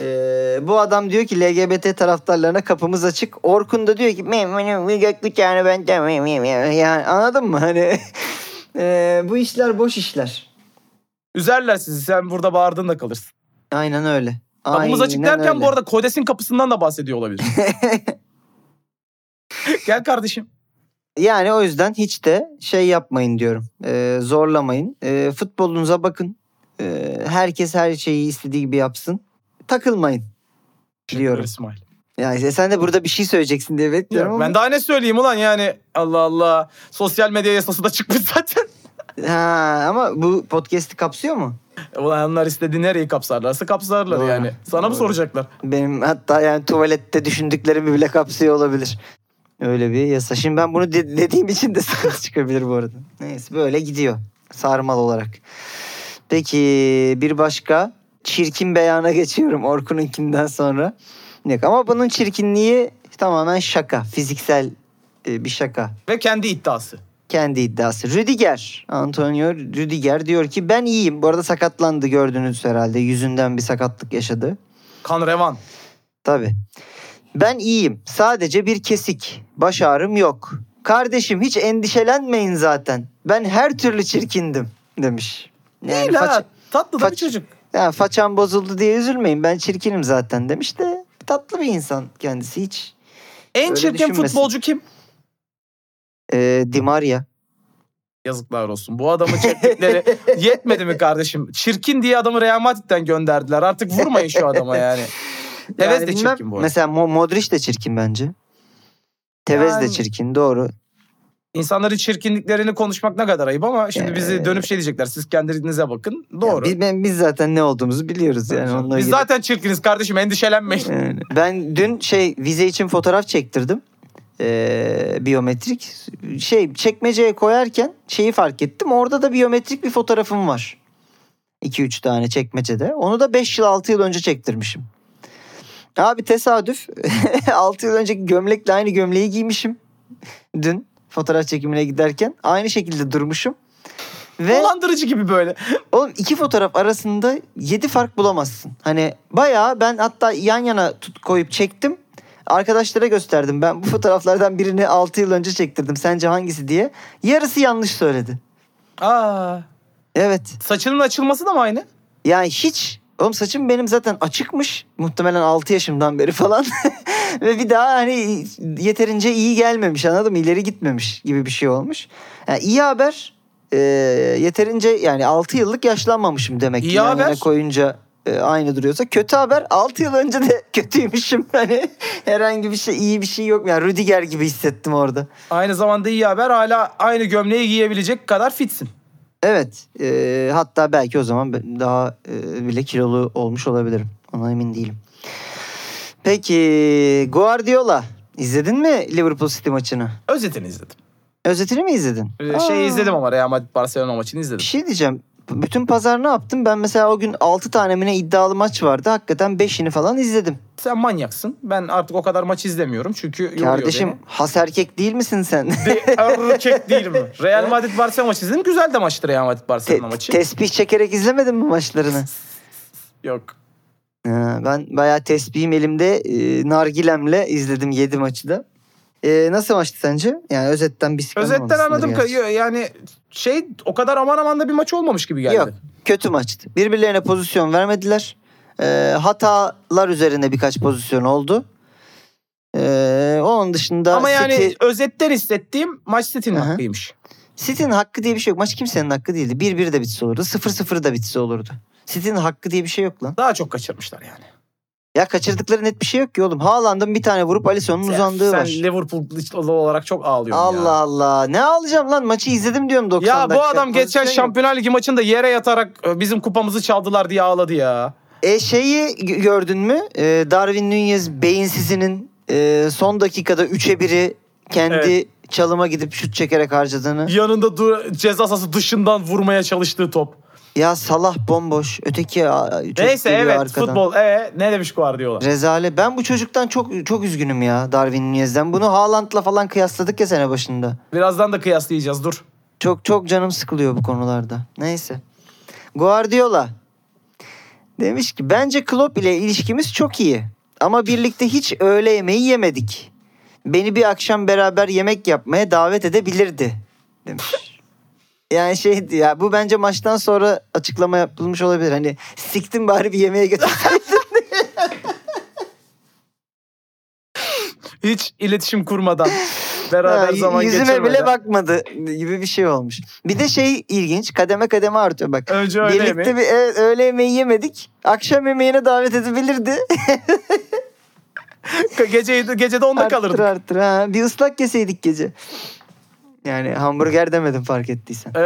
Eee, bu adam diyor ki LGBT taraftarlarına kapımız açık. Orkun da diyor ki "Me- me- me- göklü tane ben de me- me- me." yani anladın mı? Hani eee, bu işler boş işler. Üzerler sizi. Sen burada bağırdığında kalırsın. Aynen öyle. Kapımız açık derken öyle. bu arada Kodes'in kapısından da bahsediyor olabilir. Gel kardeşim. Yani o yüzden hiç de şey yapmayın diyorum. Ee, zorlamayın. Ee, futbolunuza bakın. Ee, herkes her şeyi istediği gibi yapsın. Takılmayın. Diyorum. İsmail. Yani sen de burada bir şey söyleyeceksin diye bekliyorum ama. ben daha ne söyleyeyim ulan yani Allah Allah. Sosyal medya yasası da çıkmış zaten. Ha, ama bu podcast'i kapsıyor mu? Ulan onlar istediği nereyi kapsarlarsa kapsarlar Doğru, yani. Sana mı doğru. soracaklar? Benim hatta yani tuvalette düşündüklerimi bile kapsıyor olabilir. Öyle bir yasa. Şimdi ben bunu de- dediğim için de sıkıntı çıkabilir bu arada. Neyse böyle gidiyor. Sarmal olarak. Peki bir başka çirkin beyana geçiyorum Orkun'unkinden sonra. Yok ama bunun çirkinliği tamamen şaka. Fiziksel e, bir şaka. Ve kendi iddiası. Kendi iddiası. Rüdiger. Antonio Rüdiger diyor ki ben iyiyim. Bu arada sakatlandı gördünüz herhalde. Yüzünden bir sakatlık yaşadı. Kan revan. Tabii. Ben iyiyim. Sadece bir kesik. Baş ağrım yok. Kardeşim hiç endişelenmeyin zaten. Ben her türlü çirkindim demiş. Değil ha. faça- Tatlı da bir faç- çocuk. ya façam bozuldu diye üzülmeyin. Ben çirkinim zaten demiş de tatlı bir insan kendisi hiç. En Öyle çirkin düşünmesin. futbolcu kim? Ee, Di Maria. Yazıklar olsun. Bu adamın çektikleri yetmedi mi kardeşim? Çirkin diye adamı Real Madrid'den gönderdiler. Artık vurmayın şu adama yani. Tevez Yani de bilmem, çirkin bu arada. Mesela Mo- Modric de çirkin bence. Tevez de Yani- çirkin doğru. İnsanların çirkinliklerini konuşmak ne kadar ayıp ama şimdi bizi Ee, dönüp şey diyecekler. Siz kendinize bakın. Doğru. Ya biz, biz zaten ne olduğumuzu biliyoruz yani. onunla Biz ilgili- zaten çirkiniz kardeşim endişelenmeyin. Yani ben dün şey vize için fotoğraf çektirdim. Ee, biyometrik. Şey çekmeceye koyarken şeyi fark ettim. Orada da biyometrik bir fotoğrafım var. 2-3 tane çekmecede. Onu da 5 yıl 6 yıl önce çektirmişim. Abi tesadüf 6 yıl önceki gömlekle aynı gömleği giymişim. Dün fotoğraf çekimine giderken aynı şekilde durmuşum. Ve Dolandırıcı gibi böyle. Oğlum iki fotoğraf arasında yedi fark bulamazsın. Hani bayağı ben hatta yan yana tut koyup çektim. Arkadaşlara gösterdim. Ben bu fotoğraflardan birini 6 yıl önce çektirdim. Sence hangisi diye. Yarısı yanlış söyledi. Aa, Evet. saçının açılması da mı aynı? Yani hiç Oğlum saçım benim zaten açıkmış. Muhtemelen 6 yaşımdan beri falan. Ve bir daha hani yeterince iyi gelmemiş anladın mı? İleri gitmemiş gibi bir şey olmuş. Yani iyi haber e, yeterince yani 6 yıllık yaşlanmamışım demek ki. İyi Yan yana haber. koyunca e, aynı duruyorsa. Kötü haber 6 yıl önce de kötüymüşüm. Hani herhangi bir şey iyi bir şey yok. Yani Rüdiger gibi hissettim orada. Aynı zamanda iyi haber hala aynı gömleği giyebilecek kadar fitsin. Evet. e, hatta belki o zaman daha e, bile kilolu olmuş olabilirim. Ona emin değilim. Peki Guardiola izledin mi Liverpool City maçını? Özetini izledim. Özetini mi izledin? Ee, Aa, Şey izledim ama Real Madrid Barcelona maçını Bir izledim. şey diyeceğim. Bütün pazar ne yaptım? Ben mesela o gün 6 tane mi ne iddialı maç vardı. Hakikaten 5'ini falan izledim. Sen manyaksın. Ben artık o kadar maç izlemiyorum çünkü Kardeşim beni. has erkek değil misin sen? Bir erkek değil mi? Real Madrid Barcelona maçı izledim. Güzel de maçtı Real Madrid Te- Barcelona maçı. tesbih çekerek izlemedin mi maçlarını? Yok. Ben bayağı tesbihim elimde e, nargilemle izledim 7 maçı da. E, nasıl maçtı sence? Yani özetten bir sıkıntı Özetten anladım. gerçi. yani şey o kadar aman aman da bir maç olmamış gibi geldi. Yok kötü maçtı. Birbirlerine pozisyon vermediler. E, hatalar üzerine birkaç pozisyon oldu. E, onun dışında Ama yani City, özetten hissettiğim maç City'nin hı. hakkıymış. City'nin hakkı diye bir şey yok. Maç kimsenin hakkı değildi. 1-1 de bitse olurdu. 0-0 da bitse olurdu. City'nin hakkı diye bir şey yok lan. Daha çok kaçırmışlar yani. Ya kaçırdıkları net bir şey yok ki oğlum. Haaland'ın bir tane vurup Alisson'un uzandığı Sen var. Liverpool'lu olarak çok ağlıyorsun Allah ya. Allah. Ne ağlayacağım lan? Maçı izledim diyorum 90 Ya bu dakika. adam geçen yok. Şampiyonlar Ligi maçında yere yatarak e, bizim kupamızı çaldılar diye ağladı ya. E şeyi gö- gördün mü? E, Darwin Nunez beyinsizinin e, son dakikada 3'e 1'i kendi Evet. çalıma gidip şut çekerek harcadığını. Yanında du- ceza sahası dışından vurmaya çalıştığı top. Ya Salah bomboş. Öteki a, çocuk Neyse evet arkadan. futbol. E ne demiş Guardiola? Rezale. Ben bu çocuktan çok çok üzgünüm ya Darwin Nunez'den. Bunu Haaland'la falan kıyasladık ya sene başında. Birazdan da kıyaslayacağız dur. Çok çok canım sıkılıyor bu konularda. Neyse. Guardiola demiş ki bence Klopp ile ilişkimiz çok iyi. Ama birlikte hiç öğle yemeği yemedik. Beni bir akşam beraber yemek yapmaya davet edebilirdi demiş. Yani şeydi ya bu bence maçtan sonra açıklama yapılmış olabilir. Hani siktim bari bir yemeğe götürseydin. Hiç iletişim kurmadan beraber Ha, zaman yüzüme geçirmeden. bile bakmadı gibi bir şey olmuş. Bir de şey ilginç kademe kademe artıyor bak. Önce öyle Birlikte yemeği. bir evet, öğle yemeği yemedik. Akşam yemeğine davet edebilirdi. Gece, gecede onda arttır kalırdık. arttır. Ha. Bir ıslak yeseydik gece. Yani hamburger demedim fark ettiysen.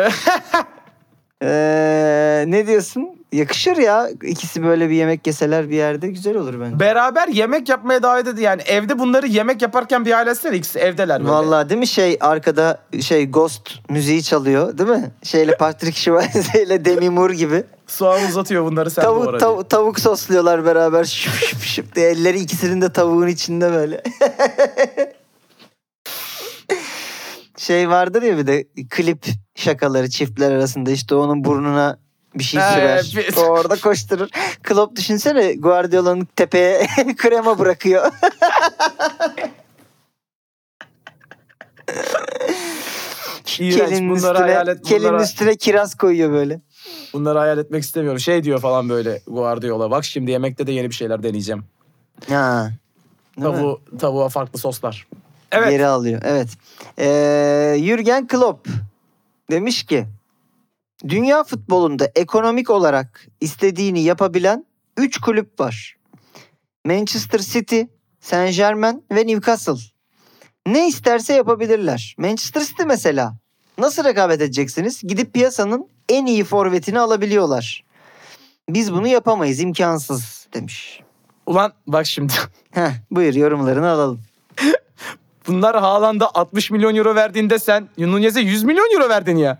Ee, ne diyorsun? Yakışır ya. İkisi böyle bir yemek yeseler bir yerde güzel olur bence. Beraber yemek yapmaya davet edildi. Yani evde bunları yemek yaparken bir hale etsene. İkisi evdeler böyle. Vallahi değil mi şey arkada şey Ghost müziği çalıyor değil mi? Şeyle Patrick Swayze ile Demi Moore gibi. Soğan uzatıyor bunları sen Tavuk, doğra diye. tav- tavuk sosluyorlar beraber şıp şıp şıp diye. Elleri ikisinin de tavuğun içinde böyle. şey vardır ya bir de klip şakaları çiftler arasında işte onun burnuna bir şey sürer. evet. O orada koşturur. Klopp düşünsene Guardiola'nın tepeye krema bırakıyor. Bunları üstüne, kelinin Bunları, üstüne kiraz koyuyor böyle. bunları hayal etmek istemiyorum. Şey diyor falan böyle Guardiola. Bak şimdi yemekte de yeni bir şeyler deneyeceğim. Ha. Tavuğu, tavuğa farklı soslar. Evet. Geri alıyor. Evet. Ee, Jürgen Klopp demiş ki dünya futbolunda ekonomik olarak istediğini yapabilen 3 kulüp var. Manchester City, Saint Germain ve Newcastle. Ne isterse yapabilirler. Manchester City mesela. Nasıl rekabet edeceksiniz? Gidip piyasanın en iyi forvetini alabiliyorlar. Biz bunu yapamayız, imkansız demiş. Ulan bak şimdi. Heh, buyur yorumlarını alalım. Bunlar Haaland'a 60 milyon euro verdiğinde sen Nunez'e 100 milyon euro verdin ya.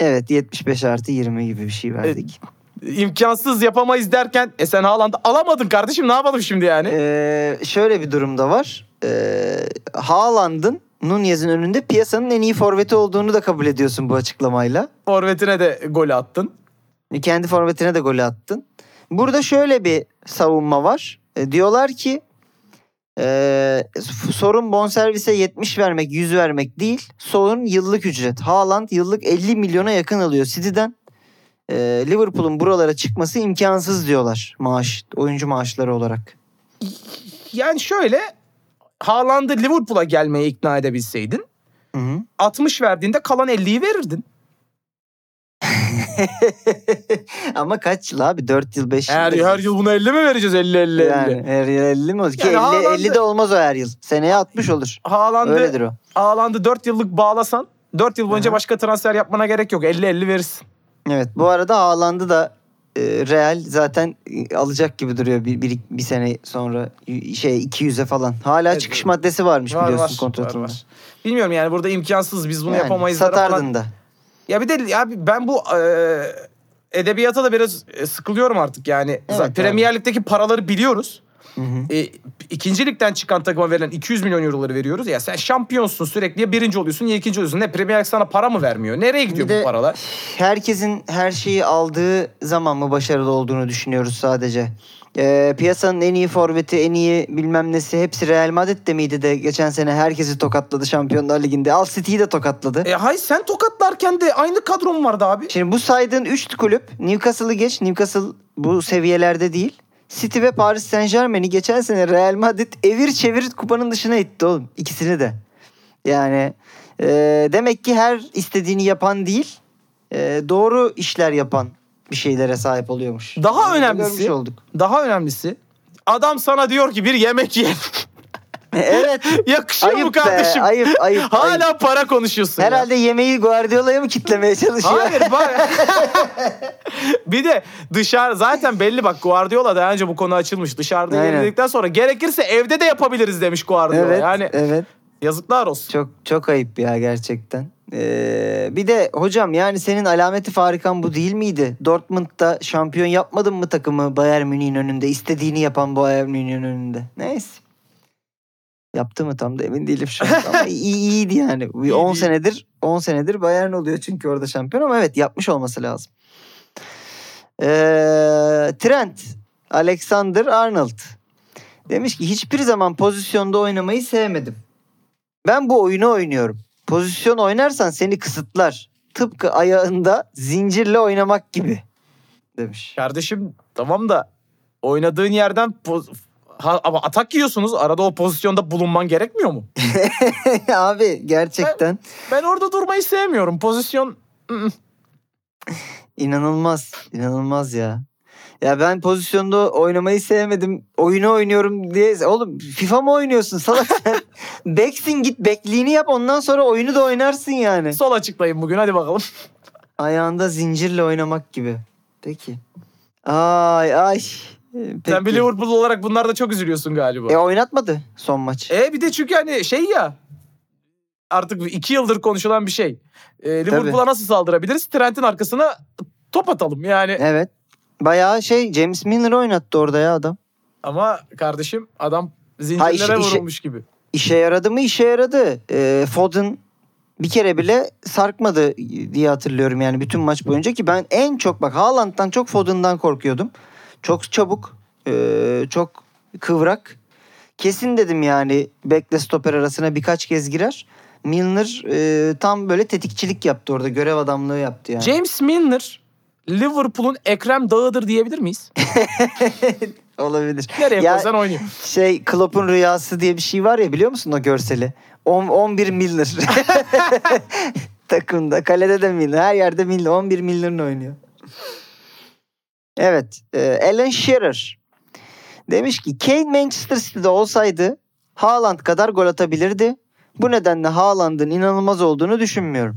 Evet 75 artı 20 gibi bir şey verdik. İmkansız yapamayız derken e sen Haaland'ı alamadın kardeşim ne yapalım şimdi yani? Ee, şöyle bir durumda var. Ee, Haaland'ın Nunez'in önünde piyasanın en iyi forveti olduğunu da kabul ediyorsun bu açıklamayla. Forvetine de gol attın. Kendi forvetine de golü attın. Burada şöyle bir savunma var. E, diyorlar ki e, sorun bonservise 70 vermek 100 vermek değil. Sorun yıllık ücret. Haaland yıllık 50 milyona yakın alıyor City'den. E, Liverpool'un buralara çıkması imkansız diyorlar maaş oyuncu maaşları olarak. Yani şöyle Haaland'ı Liverpool'a gelmeye ikna edebilseydin Hı hı. 60 verdiğinde kalan 50'yi verirdin. Ama kaç yıl abi? 4 yıl 5 yıl. Her, her yıl buna 50 mi vereceğiz 50 50 50? Yani her yıl 50 mi? Ki Yani 50, Haaland'ı- 50 de olmaz o her yıl. Seneye 60 olur. Haaland'ı, Öyledir o. Haaland'ı 4 yıllık bağlasan 4 yıl boyunca Aha. başka transfer yapmana gerek yok. 50 50 verirsin. Evet. Bu arada Haaland'ı da e, Real zaten e, alacak gibi duruyor bir, bir, bir sene sonra şey 200'e falan. Hala Evet, çıkış maddesi varmış Var, biliyorsun var, kontratında. var, var. Bilmiyorum yani burada imkansız biz bunu Yani yapamayız. satardın falan. da. Ya bir de ya ben bu e, edebiyata da biraz e, sıkılıyorum artık yani. Zaten abi. Premier Lig'deki paraları biliyoruz. Hı hı. E, ikinci ligden çıkan takıma verilen 200 milyon euroları veriyoruz. Ya sen şampiyonsun sürekli ya birinci oluyorsun ya ikinci oluyorsun. Ne Premier Lig sana para mı vermiyor? Nereye gidiyor bu paralar? Herkesin her şeyi aldığı zaman mı başarılı olduğunu düşünüyoruz sadece. Ee, piyasanın en iyi forveti, en iyi bilmem nesi hepsi Real Madrid'de miydi de geçen sene herkesi tokatladı Şampiyonlar Ligi'nde. Al City'yi de tokatladı. E hay sen tokatlarken de aynı kadron vardı abi. Şimdi bu saydığın 3 kulüp Newcastle'ı geç. Newcastle bu seviyelerde değil. City ve Paris Saint Germain'i geçen sene Real Madrid evir çevir kupanın dışına itti oğlum. İkisini de. Yani e, demek ki her istediğini yapan değil e, doğru işler yapan bir şeylere sahip oluyormuş. Daha Bunu önemlisi- olduk. Daha önemlisi Adam sana diyor ki bir yemek ye. evet. Yakışıyor mu ayıp be. kardeşim? Ayıp ayıp. Hala ayıp. para konuşuyorsun. ya. Herhalde yemeği Guardiola'ya mı kitlemeye çalışıyor? Hayır bak. bir de dışarı zaten belli bak Guardiola daha önce bu konu açılmış. Dışarıda Aynen. sonra gerekirse evde de yapabiliriz demiş Guardiola. evet. Yani Evet. yazıklar olsun. Çok çok ayıp ya gerçekten. Ee, bir de hocam yani senin alameti farikan bu değil miydi? Dortmund'da şampiyon yapmadın mı takımı Bayern Münih'in önünde? İstediğini yapan Bayern Münih'in önünde. Neyse. Yaptı mı tam da emin değilim şu an. Ama iyi, iyiydi yani. Bir İyi 10 değil. senedir 10 senedir Bayern oluyor çünkü orada şampiyon ama evet yapmış olması lazım. Ee, Trent Alexander Arnold demiş ki hiçbir zaman pozisyonda oynamayı sevmedim. Ben bu oyunu oynuyorum. Pozisyon oynarsan seni kısıtlar. Tıpkı ayağında zincirle oynamak gibi demiş. Kardeşim tamam da oynadığın yerden poz- ha, ama atak yiyorsunuz. Arada o pozisyonda bulunman gerekmiyor mu? Abi gerçekten Ben orada durmayı sevmiyorum. Pozisyon ı-ı. inanılmaz. inanılmaz ya. Ya ben pozisyonda oynamayı sevmedim. Oyunu oynuyorum diye. Oğlum FIFA mı oynuyorsun salak sen? Backsin git bekliğini yap ondan sonra oyunu da oynarsın yani. sol açıklayın bugün hadi bakalım. Ayağında zincirle oynamak gibi. Peki. Ay ay. Ee, Sen peki. bir Liverpool olarak bunlarda çok üzülüyorsun galiba. E oynatmadı son maç. E bir de çünkü hani şey ya artık iki yıldır konuşulan bir şey. E, Liverpool'a nasıl saldırabiliriz? Trent'in arkasına top atalım yani. Evet. Bayağı şey James Milner oynattı orada ya adam. Ama kardeşim adam zincirlere işe- işe- vurulmuş gibi. İşe yaradı mı? İşe yaradı. Ee, Foden bir kere bile sarkmadı diye hatırlıyorum yani bütün maç boyunca ki ben en çok bak Haaland'dan çok Foden'dan korkuyordum. Çok çabuk, ee, çok kıvrak. Kesin dedim yani bekle stoper arasına birkaç kez girer. Milner ee, tam böyle tetikçilik yaptı orada. Görev adamlığı yaptı yani. James Milner Liverpool'un Ekrem Dağı'dır diyebilir miyiz? Olabilir. Nereye Ya- koysan oynuyor. Şey Klopp'un rüyası diye bir şey var ya biliyor musun o görseli? On- 11 Milner. Takımda. Kalede de Milner. Her yerde Milner. 11 Milner'ın oynuyor. Evet. e, Alan Shearer. Demiş ki Kane Manchester City'de olsaydı Haaland kadar gol atabilirdi. Bu nedenle Haaland'ın inanılmaz olduğunu düşünmüyorum.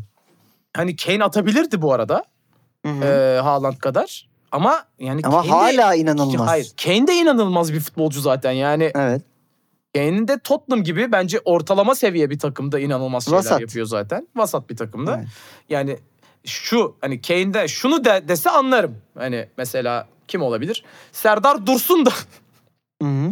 Hani Kane atabilirdi bu arada. Hı hı. E, Haaland kadar. Ama yani Ama Kane de- hala inanılmaz. Hayır. Kane de inanılmaz bir futbolcu zaten. Yani Evet. Kane'in de Tottenham gibi bence ortalama seviye bir takımda inanılmaz şeyler Vasat. yapıyor zaten. Vasat bir takımda. Evet. Yani şu hani Kane'de şunu de, dese anlarım. Hani mesela kim olabilir? Serdar Dursun da Hı hı.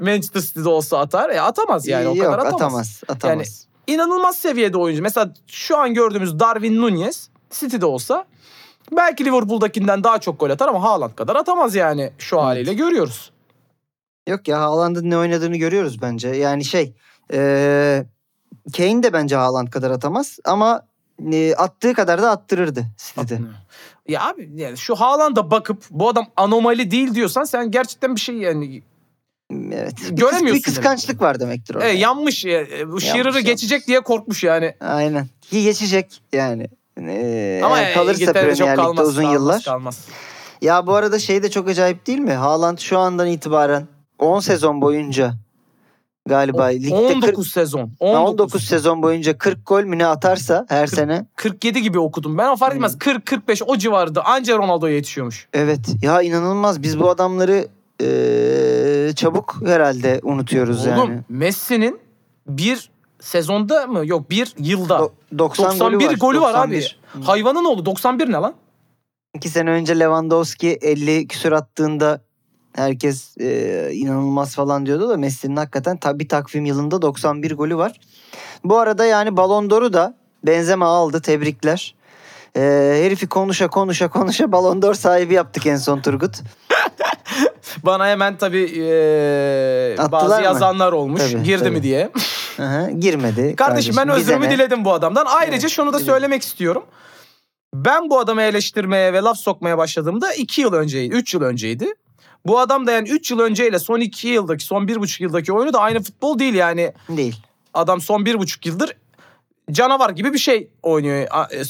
Manchester City'de olsa atar. E atamaz yani o Yok kadar atamaz. atamaz. Atamaz. İnanılmaz seviyede oyuncu. Mesela şu an gördüğümüz Darwin Nunez City'de olsa belki Liverpool'dakinden daha çok gol atar ama Haaland kadar atamaz yani şu Evet. haliyle görüyoruz. Yok ya Haaland'ın ne oynadığını görüyoruz bence. Yani şey eee Kane de bence Haaland kadar atamaz ama e, attığı kadar da attırırdı City'de. Ya abi yani şu Haaland'a bakıp bu adam anomali değil diyorsan sen gerçekten bir şey yani Evet. Bir, Göremiyorsun bir kıskançlık var demektir orada. e, yanmış. E, bu Shearer'ı Yanlış, geçecek diye korkmuş yani. Aynen. Geçecek yani. Ee, Ama eğer kalırsa İngiltere'de çok kalmaz. uzun kalmaz, yıllar. Kalmaz. Ya bu arada şey de çok acayip değil mi? Haaland şu andan itibaren 10 sezon boyunca galiba ligde 19 40, sezon. 19. 19. sezon boyunca 40 gol mü ne atarsa her sene 47 gibi okudum. Ben o fark etmez. 40-45 o civarda anca Ronaldo'ya yetişiyormuş. Evet ya inanılmaz biz bu adamları eee, çabuk herhalde unutuyoruz Oğlum yani. Messi'nin bir sezonda mı? Yok bir yılda. Do- 90 91 golü var, abi. 91. Hayvanın oğlu 91 ne lan? İki sene önce Lewandowski 50 küsür attığında herkes eee, inanılmaz falan diyordu da Messi'nin hakikaten tabi takvim yılında 91 golü var. Bu arada yani Ballon d'Or'u da Benzema aldı tebrikler. Eee, herifi konuşa konuşa konuşa Ballon d'Or sahibi yaptık en son Turgut. Bana hemen tabii Attılar bazı mı? yazanlar olmuş. Tabii, Girdi tabii. mi diye. Hı, girmedi. Kardeşim ben bize özrümü diledim bu adamdan. Ayrıca Evet, şunu da diledim. söylemek istiyorum. Ben bu adamı eleştirmeye ve laf sokmaya başladığımda 2 yıl önceydi, 3 yıl önceydi. Bu adam da yani 3 yıl önceyle son 2 yıldaki, son 1,5 yıldaki oyunu da aynı futbol değil yani. Değil. Adam son 1,5 yıldır canavar gibi bir şey oynuyor. E,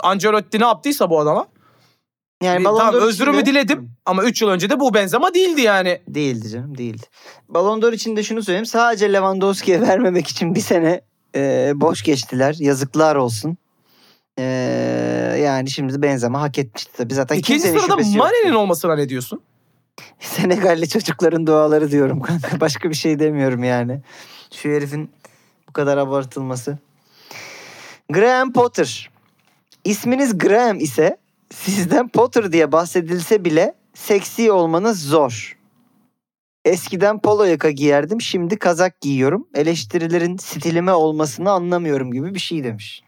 Ancelotti ne yaptıysa bu adama. Yani Ballon tamam özrümü içinde- diledim ama 3 yıl önce de bu Benzema değildi yani. Değildi canım değildi. Ballon d'Or için de şunu söyleyeyim. Sadece Lewandowski'ye vermemek için bir sene e, boş geçtiler. Yazıklar olsun. E, yani şimdi Benzema hak etmişti tabii. Zaten İkinci sırada. Mane'nin olmasına ne diyorsun? Senegalli çocukların duaları diyorum kanka. Başka bir şey demiyorum yani. Şu herifin bu kadar abartılması. Graham Potter. İsminiz Graham ise sizden Potter diye bahsedilse bile seksi olmanız zor. Eskiden polo yaka giyerdim şimdi kazak giyiyorum. Eleştirilerin stilime olmasını anlamıyorum gibi bir şey demiş.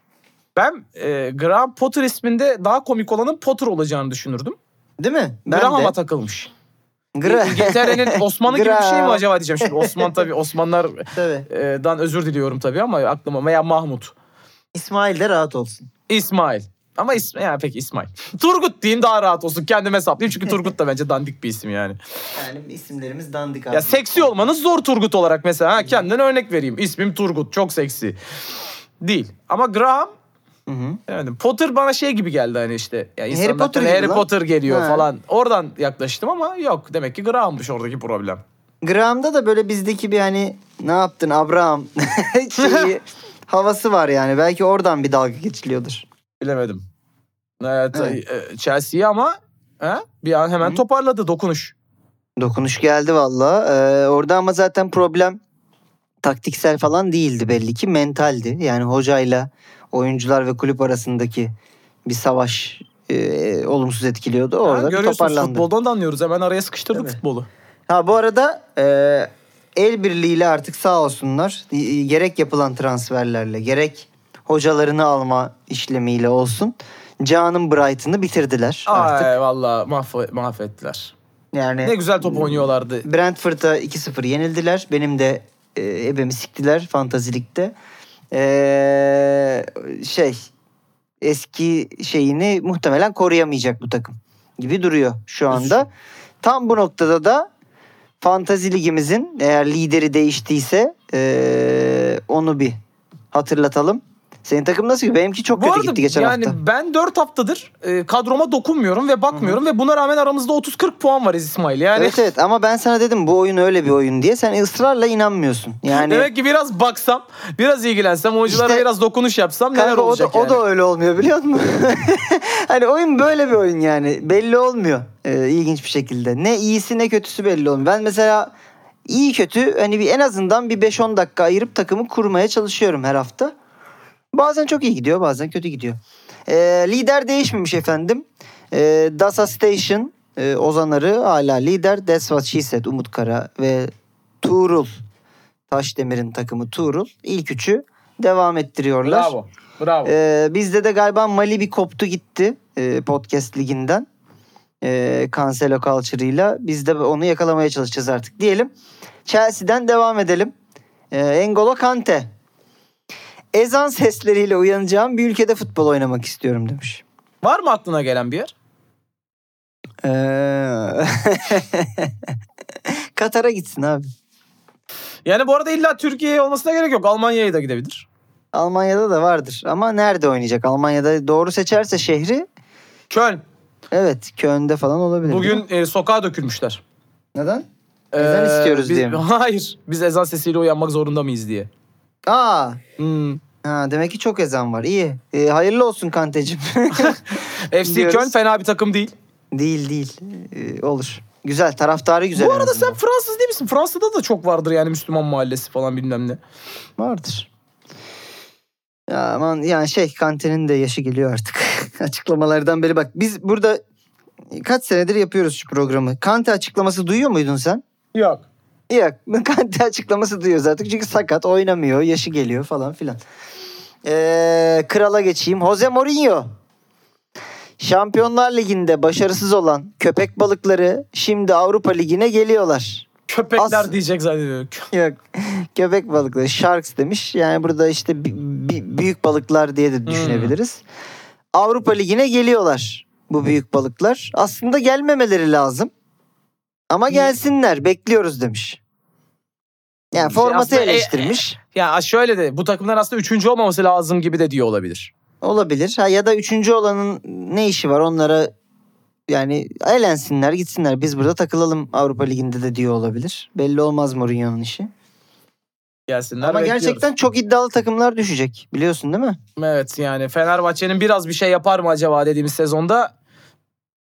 Ben e, Graham Potter isminde daha komik olanın Potter olacağını düşünürdüm. Değil mi? Ben Graham'a de. takılmış. Gra- İngiltere'nin Osmanlı gibi bir şey mi acaba diyeceğim şimdi. Osman tabii Osmanlardan Tabii. özür diliyorum tabii ama aklıma veya Mahmut. İsmail de rahat olsun. İsmail. Ama ismi yani peki İsmail. Turgut diyeyim daha rahat olsun. Kendime hesaplayayım çünkü Turgut da bence dandik bir isim yani. Yani isimlerimiz dandik abi. Ya seksi olmanız zor Turgut olarak mesela. Ha, kendine örnek vereyim. İsmim Turgut. Çok seksi. Değil. Ama Graham Hı hı. yani Potter bana şey gibi geldi hani işte. Ya insanlar Potter hani Harry lan. Potter geliyor Ha. falan. Oradan yaklaştım ama yok. Demek ki Graham'mış oradaki problem. Graham'da da böyle bizdeki bir hani ne yaptın Abraham şeyi, havası var yani. Belki oradan bir dalga geçiliyordur. Bilemedim. Evet, Evet. e, Chelsea'yi ama he, bir an hemen Hı. toparladı dokunuş. Dokunuş geldi valla. Ee, orada ama zaten problem taktiksel falan değildi belli ki mentaldi. Yani hocayla oyuncular ve kulüp arasındaki bir savaş e, olumsuz etkiliyordu. Orada görüyorsunuz toparlandı. futboldan da anlıyoruz. Hemen araya sıkıştırdık futbolu. Ha bu arada e, el birliğiyle artık sağ olsunlar e, gerek yapılan transferlerle gerek hocalarını alma işlemiyle olsun Can'ın Brighton'ı bitirdiler artık. Ay valla mahv- mahvettiler. Yani Ne güzel top oynuyorlardı. Brentford'a 2-0 yenildiler. Benim de e, ebemi siktiler fantazilikte. E, şey eski şeyini muhtemelen koruyamayacak bu takım gibi duruyor şu anda. Tam bu noktada da fantazi ligimizin eğer lideri değiştiyse e, onu bir hatırlatalım. Senin takım nasıl? Benimki çok Bu kötü arada gitti geçen yani hafta. ben 4 haftadır e, kadroma dokunmuyorum ve bakmıyorum ve buna rağmen aramızda 30-40 puan var İsmail. Yani Evet evet ama ben sana dedim bu oyun öyle bir oyun diye. Sen ısrarla inanmıyorsun. Yani demek ki biraz baksam, biraz ilgilensem, oyunculara İşte- biraz dokunuş yapsam neler Kanka o da, olacak o yani. da öyle olmuyor biliyor musun? hani oyun böyle bir oyun yani. Belli olmuyor ee, ilginç bir şekilde. Ne iyisi ne kötüsü belli olmuyor. Ben mesela iyi kötü hani bir en azından bir 5-10 dakika ayırıp takımı kurmaya çalışıyorum her hafta. Bazen çok iyi gidiyor bazen kötü gidiyor. Ee, lider değişmemiş efendim. Ee, Dasa Station e, Ozanarı hala lider. That's what she said Umut Kara ve Tuğrul Taşdemir'in takımı Tuğrul ilk üçü devam ettiriyorlar. Bravo. Bravo. Ee, bizde de galiba Mali bir koptu gitti e, podcast liginden. E, Cancelo Culture'ıyla. Biz de onu yakalamaya çalışacağız artık diyelim. Chelsea'den devam edelim. E, Engolo Kante. Ezan sesleriyle uyanacağım bir ülkede futbol oynamak istiyorum demiş. Var mı aklına gelen bir yer? Ee, Katar'a gitsin abi. Yani bu arada illa Türkiye olmasına gerek yok. Almanya'ya da gidebilir. Almanya'da da vardır ama nerede oynayacak? Almanya'da doğru seçerse şehri Köln. evet Köln'de falan olabilir. Bugün e, sokağa dökülmüşler. neden? Ezan istiyoruz biz- diye mi? Hayır. Biz ezan sesiyle uyanmak zorunda mıyız diye. Aa, Hmm. Ha, demek ki çok ezan var. İyi. Ee, hayırlı olsun Kantecim. FC Diyoruz. Köln fena bir takım değil. değil değil. Ee, olur. Güzel. Taraftarı güzel. Bu en arada azından. sen Fransız değil misin? Fransa'da da çok vardır yani Müslüman mahallesi falan bilmem ne. Vardır. Ya aman yani şey Kante'nin de yaşı geliyor artık. Açıklamalardan beri bak biz burada kaç senedir yapıyoruz şu programı. Kante açıklaması duyuyor muydun sen? Yok. Yok. Kante açıklaması duyuyor zaten. Çünkü sakat oynamıyor. Yaşı geliyor falan filan. Ee, krala geçeyim. Jose Mourinho. Şampiyonlar Ligi'nde başarısız olan köpek balıkları şimdi Avrupa Ligi'ne geliyorlar. Köpekler As- diyecek zannediyorum. Yok. Köpek balıkları. Sharks demiş. Yani burada işte bi- bi- büyük balıklar diye de düşünebiliriz. Avrupa Ligi'ne geliyorlar bu büyük balıklar. Aslında gelmemeleri lazım. Ama gelsinler. Bekliyoruz demiş. Yani formatı aslında, e- eleştirmiş. Ya şöyle de bu takımlar aslında üçüncü olmaması lazım gibi de diyor olabilir. Olabilir. Ha, ya da üçüncü olanın ne işi var onlara yani eğlensinler gitsinler. Biz burada takılalım Avrupa Ligi'nde de diyor olabilir. Belli olmaz Mourinho'nun işi. Gelsinler Ama bekliyoruz. gerçekten çok iddialı takımlar düşecek. Biliyorsun değil mi? Evet yani Fenerbahçe'nin biraz bir şey yapar mı acaba dediğimiz sezonda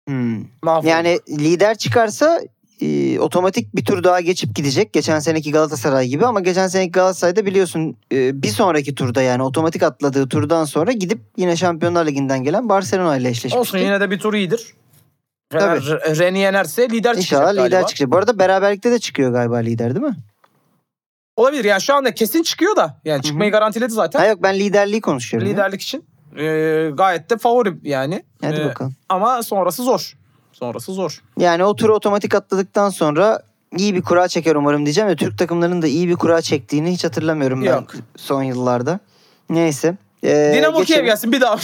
Hmm. Yani lider çıkarsa e, otomatik bir tur daha geçip gidecek. Geçen seneki Galatasaray gibi ama geçen seneki Galatasaray'da biliyorsun e, bir sonraki turda yani otomatik atladığı turdan sonra gidip yine Şampiyonlar Ligi'nden gelen Barcelona ile eşleşmişti. Olsun yine de bir tur iyidir. Tabii. Ren'i yenerse lider çıkacak İnşallah lider çıkacak. Bu arada beraberlikte de çıkıyor galiba lider değil mi? Olabilir yani şu anda kesin çıkıyor da. Yani çıkmayı garantiledi zaten. Ha yok ben liderliği konuşuyorum. ya. Liderlik için. Ee, gayet de favori yani. Hadi Ee, bakalım. Ama sonrası zor. Sonrası zor. Yani o turu otomatik atladıktan sonra iyi bir kura çeker umarım diyeceğim. Ve Türk takımlarının da iyi bir kura çektiğini hiç hatırlamıyorum ben Yok. son yıllarda. Neyse. Ee, Dinamo Kiev geçelim. gelsin bir daha.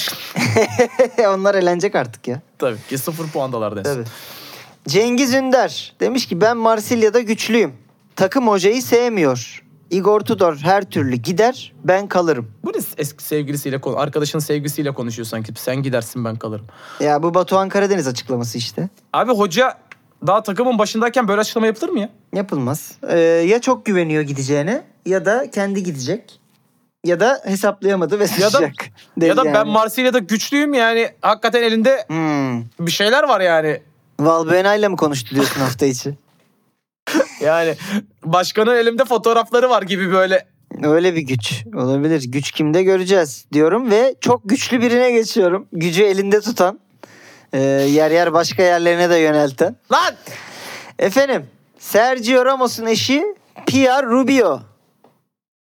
Onlar eğlenecek artık ya. Tabii ki sıfır puandalar desin. Tabii. Cengiz Ünder demiş ki ben Marsilya'da güçlüyüm. Takım hocayı sevmiyor. Igor Tudor her türlü gider ben kalırım. Bu ne eski sevgilisiyle konu, arkadaşın sevgilisiyle konuşuyor sanki. Sen gidersin ben kalırım. Ya bu Batuhan Karadeniz açıklaması işte. Abi hoca daha takımın başındayken böyle açıklama yapılır mı ya? Yapılmaz. Ee, ya çok güveniyor gideceğine ya da kendi gidecek. Ya da hesaplayamadı ve Ya da, ya da ben Yani. Marsilya'da güçlüyüm yani hakikaten elinde Hmm. bir şeyler var yani. Valbuena ile mi konuştu diyorsun hafta içi? Yani başkanın elimde fotoğrafları var gibi böyle. Öyle bir güç olabilir. Güç kimde göreceğiz diyorum ve çok güçlü birine geçiyorum. Gücü elinde tutan, e, yer yer başka yerlerine de yönelten. Lan! Efendim, Sergio Ramos'un eşi Pierre Rubio.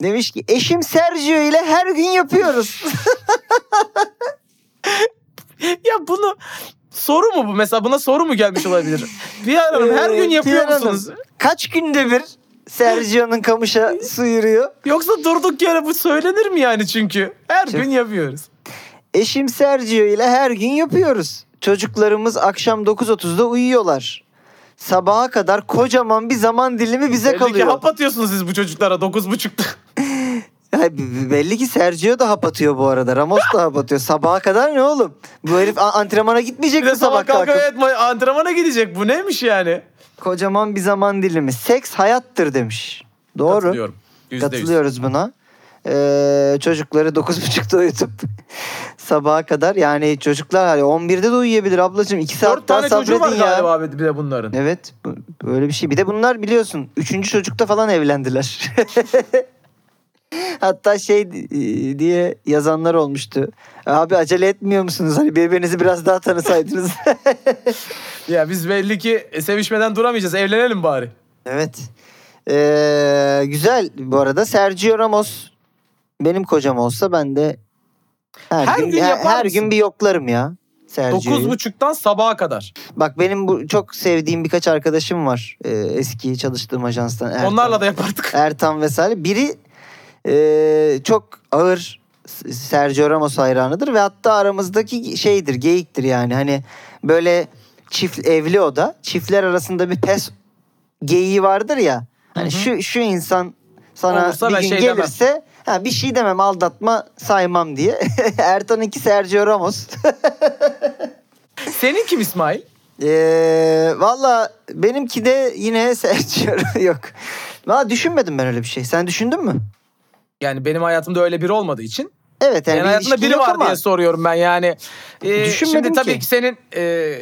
Demiş ki eşim Sergio ile her gün yapıyoruz. Ya bunu soru mu bu? Mesela buna soru mu gelmiş olabilir? Bir Hanım her Ee, gün yapıyor Pierre Hanım, musunuz? Kaç günde bir Sergio'nun kamışa su yürüyor. Yoksa durduk yere bu söylenir mi yani çünkü? Her Çok- gün yapıyoruz. Eşim Sergio ile her gün yapıyoruz. Çocuklarımız akşam 9.30'da uyuyorlar. Sabaha kadar kocaman bir zaman dilimi bize Belli kalıyor. hap atıyorsunuz siz bu çocuklara 9.30'da. Belli ki Sergio da hap atıyor bu arada. Ramos da hap atıyor. Sabaha kadar ne oğlum? Bu herif antrenmana gitmeyecek mi sabah kalkıp evet ma- antrenmana gidecek. Bu neymiş yani? Kocaman bir zaman dilimi. Seks hayattır demiş. Doğru. Katılıyorum. Yüzde yüz. Katılıyoruz buna. Ee, çocukları 9.30'da uyutup sabaha kadar yani çocuklar hani 11'de de uyuyabilir ablacığım. 2 saat Dört daha tane çocuğu var sabredin ya. galiba abi bir de bunların. Evet bu- böyle bir şey. Bir de bunlar biliyorsun 3. çocukta falan evlendiler. Hatta şey e, diye yazanlar olmuştu. Abi acele etmiyor musunuz? Hani birbirinizi biraz daha tanısaydınız. Ya biz belli ki sevişmeden duramayacağız. Evlenelim bari. evet. Ee, güzel bu arada. Sergio Ramos benim kocam olsa ben de her, Her gün, gün her, her gün bir yoklarım ya. Sergio'yu. 9.30'dan sabaha kadar. Bak benim bu çok sevdiğim birkaç arkadaşım var. Ee, eski çalıştığım ajanstan. Ertan. Onlarla da yapardık. Ertan vesaire. Biri e, çok ağır Sergio Ramos hayranıdır ve hatta aramızdaki şeydir, geyiktir yani. Hani böyle çift evli o da. Çiftler arasında bir pes geyiği vardır ya. Hani Hı hı. şu şu insan sana Olursa bir gün şey demem. gelirse ha, bir şey demem aldatma saymam diye. Ertan'ınki Sergio Ramos. Senin kim İsmail? Ee, Valla benimki de yine Sergio yok. Valla düşünmedim ben öyle bir şey. Sen düşündün mü? Yani benim hayatımda öyle biri olmadığı için. Evet yani Yani ilişkin biri var ama diye soruyorum ben yani. Ee, Düşünmedim şimdi tabii ki. ki, senin e,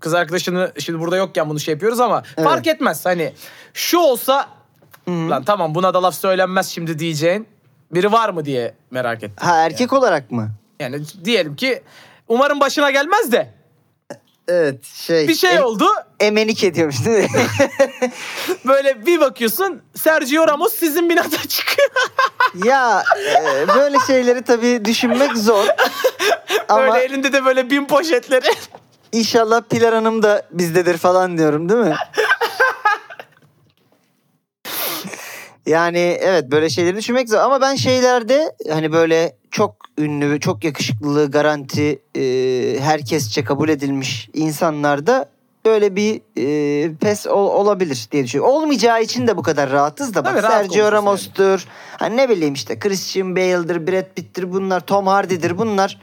kız arkadaşını şimdi burada yokken bunu şey yapıyoruz ama Evet. fark etmez. Hani şu olsa Hı. lan tamam buna da laf söylenmez şimdi diyeceğin biri var mı diye merak ettim. ha erkek olarak mı? Yani diyelim ki umarım başına gelmez de Evet şey. bir şey em- oldu. Emenik ediyormuş değil mi? Böyle bir bakıyorsun Sergio Ramos sizin binada çıkıyor. ya e, böyle şeyleri tabii düşünmek zor. Ama Böyle elinde de böyle bin poşetleri. inşallah Pilar Hanım da bizdedir falan diyorum değil mi? Yani evet böyle şeyleri düşünmek zor ama ben şeylerde hani böyle çok ünlü, çok yakışıklılığı garanti e, herkesçe kabul edilmiş insanlarda böyle bir e, pes ol- olabilir diye düşünüyorum. Olmayacağı için de bu kadar rahatız da bak Tabii, rahat Sergio Ramos'tur. Hani ne bileyim işte Christian Bale'dir, Brad Pitt'tir bunlar, Tom Hardy'dir bunlar.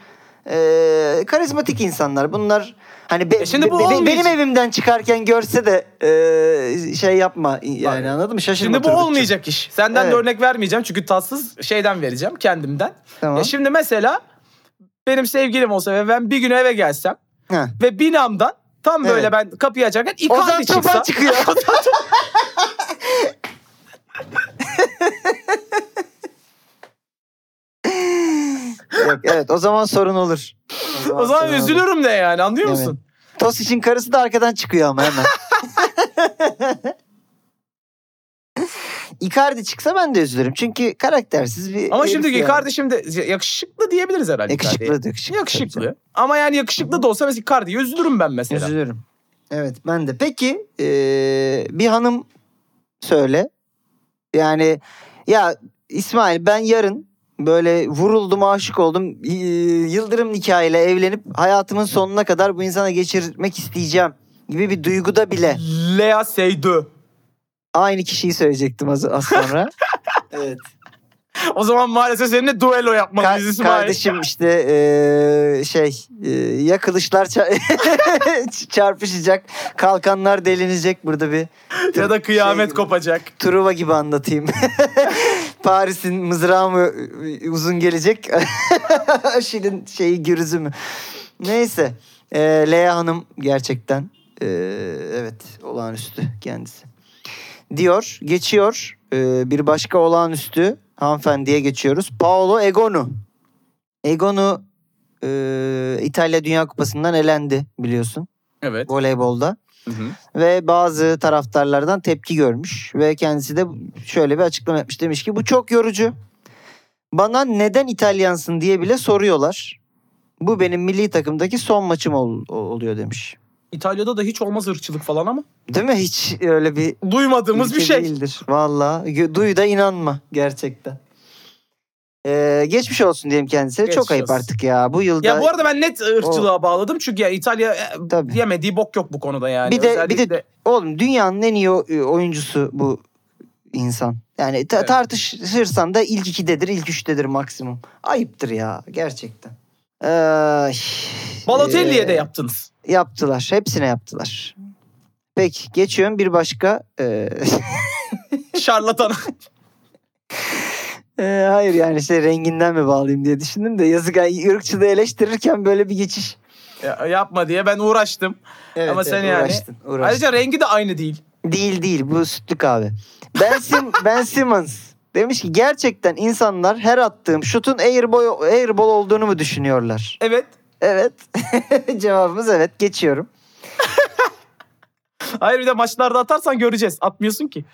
E, karizmatik insanlar. Bunlar Hani be- E şimdi bu be- be- benim evimden çıkarken görse de e, şey yapma yani anladın mı? Şaşırma. Şimdi bu Turgut'cum. olmayacak iş. Senden Evet. de örnek vermeyeceğim çünkü tatsız şeyden vereceğim kendimden. Tamam. E şimdi mesela benim sevgilim olsa ve ben bir gün eve gelsem Ha. ve binamdan tam böyle Evet. ben kapıyı açarken Ozan Tufan çıksa. çıkıyor. Yok, evet o zaman sorun olur. O zaman üzülürüm de yani anlıyor Evet. musun? Tos için karısı da arkadan çıkıyor ama hemen. Icardi çıksa ben de üzülürüm. Çünkü karaktersiz bir Ama şimdi yani. Icardi şimdi yakışıklı diyebiliriz herhalde. Yakışıklı, yakışıklı. Yakışıklı. Ama yani yakışıklı da olsa mesela Icardi'ye üzülürüm ben mesela. Üzülürüm. Evet ben de. Peki eee, bir hanım söyle. Yani ya İsmail ben yarın böyle vuruldum aşık oldum. Yıldırım nikahıyla evlenip hayatımın sonuna kadar bu insana geçirmek isteyeceğim gibi bir duyguda bile Lea Seydoux. aynı kişiyi söyleyecektim az, az sonra. evet. O zaman maalesef seninle duello Ka- yapmalıyız İsmail. kardeşim işte eee, şey eee, ya kılıçlar ça- çarpışacak, kalkanlar delinecek burada bir Ya da kıyamet Şey gibi. kopacak. Truva gibi anlatayım. Paris'in mızrağı mı e, uzun gelecek? Şirin şeyi gürüzü mü? Neyse. Ee, Lea Hanım gerçekten e, evet olağanüstü kendisi. Diyor geçiyor e, bir başka olağanüstü hanımefendiye geçiyoruz. Paolo Egonu. Egonu e, İtalya Dünya Kupası'ndan elendi biliyorsun Evet. voleybolda Hı hı. ve bazı taraftarlardan tepki görmüş ve kendisi de şöyle bir açıklama yapmış demiş ki bu çok yorucu. Bana neden İtalyansın diye bile soruyorlar. Bu benim milli takımdaki son maçım ol- oluyor demiş. İtalya'da da hiç olmaz ırkçılık falan ama. Değil mi? Hiç öyle bir Duymadığımız bir şey. değildir. Valla. Duy da inanma gerçekten. Ee, geçmiş olsun diyelim kendisine. Geçmiş Çok ayıp olsun. artık ya. Bu yılda Ya bu arada ben net ırkçılığa bağladım çünkü ya İtalya e, Tabii. yemediği bok yok bu konuda yani. Bir de- bir Özellikle de- oğlum dünyanın en iyi o- oyuncusu bu insan. Yani ta- Evet. tartışırsan da ilk ikidedir, ilk üçtedir maksimum. Ayıptır ya gerçekten. Ay, Balotelli'ye ee, de yaptınız. Yaptılar. Hepsine yaptılar. Peki geçiyorum bir başka. ee, Şarlatan. Ee, hayır yani işte renginden mi bağlayayım diye düşündüm de yazık yani ırkçılığı eleştirirken böyle bir geçiş. Ya, yapma diye ben uğraştım. Evet, Ama sen yani- uğraştın, uğraştın. Ayrıca rengi de aynı değil. Değil değil bu sütlü kahve. Ben, Sim, ben Simmons demiş ki gerçekten insanlar her attığım şutun airball, airball olduğunu mu düşünüyorlar? Evet. Evet. Cevabımız evet geçiyorum. Hayır bir de maçlarda atarsan göreceğiz. Atmıyorsun ki.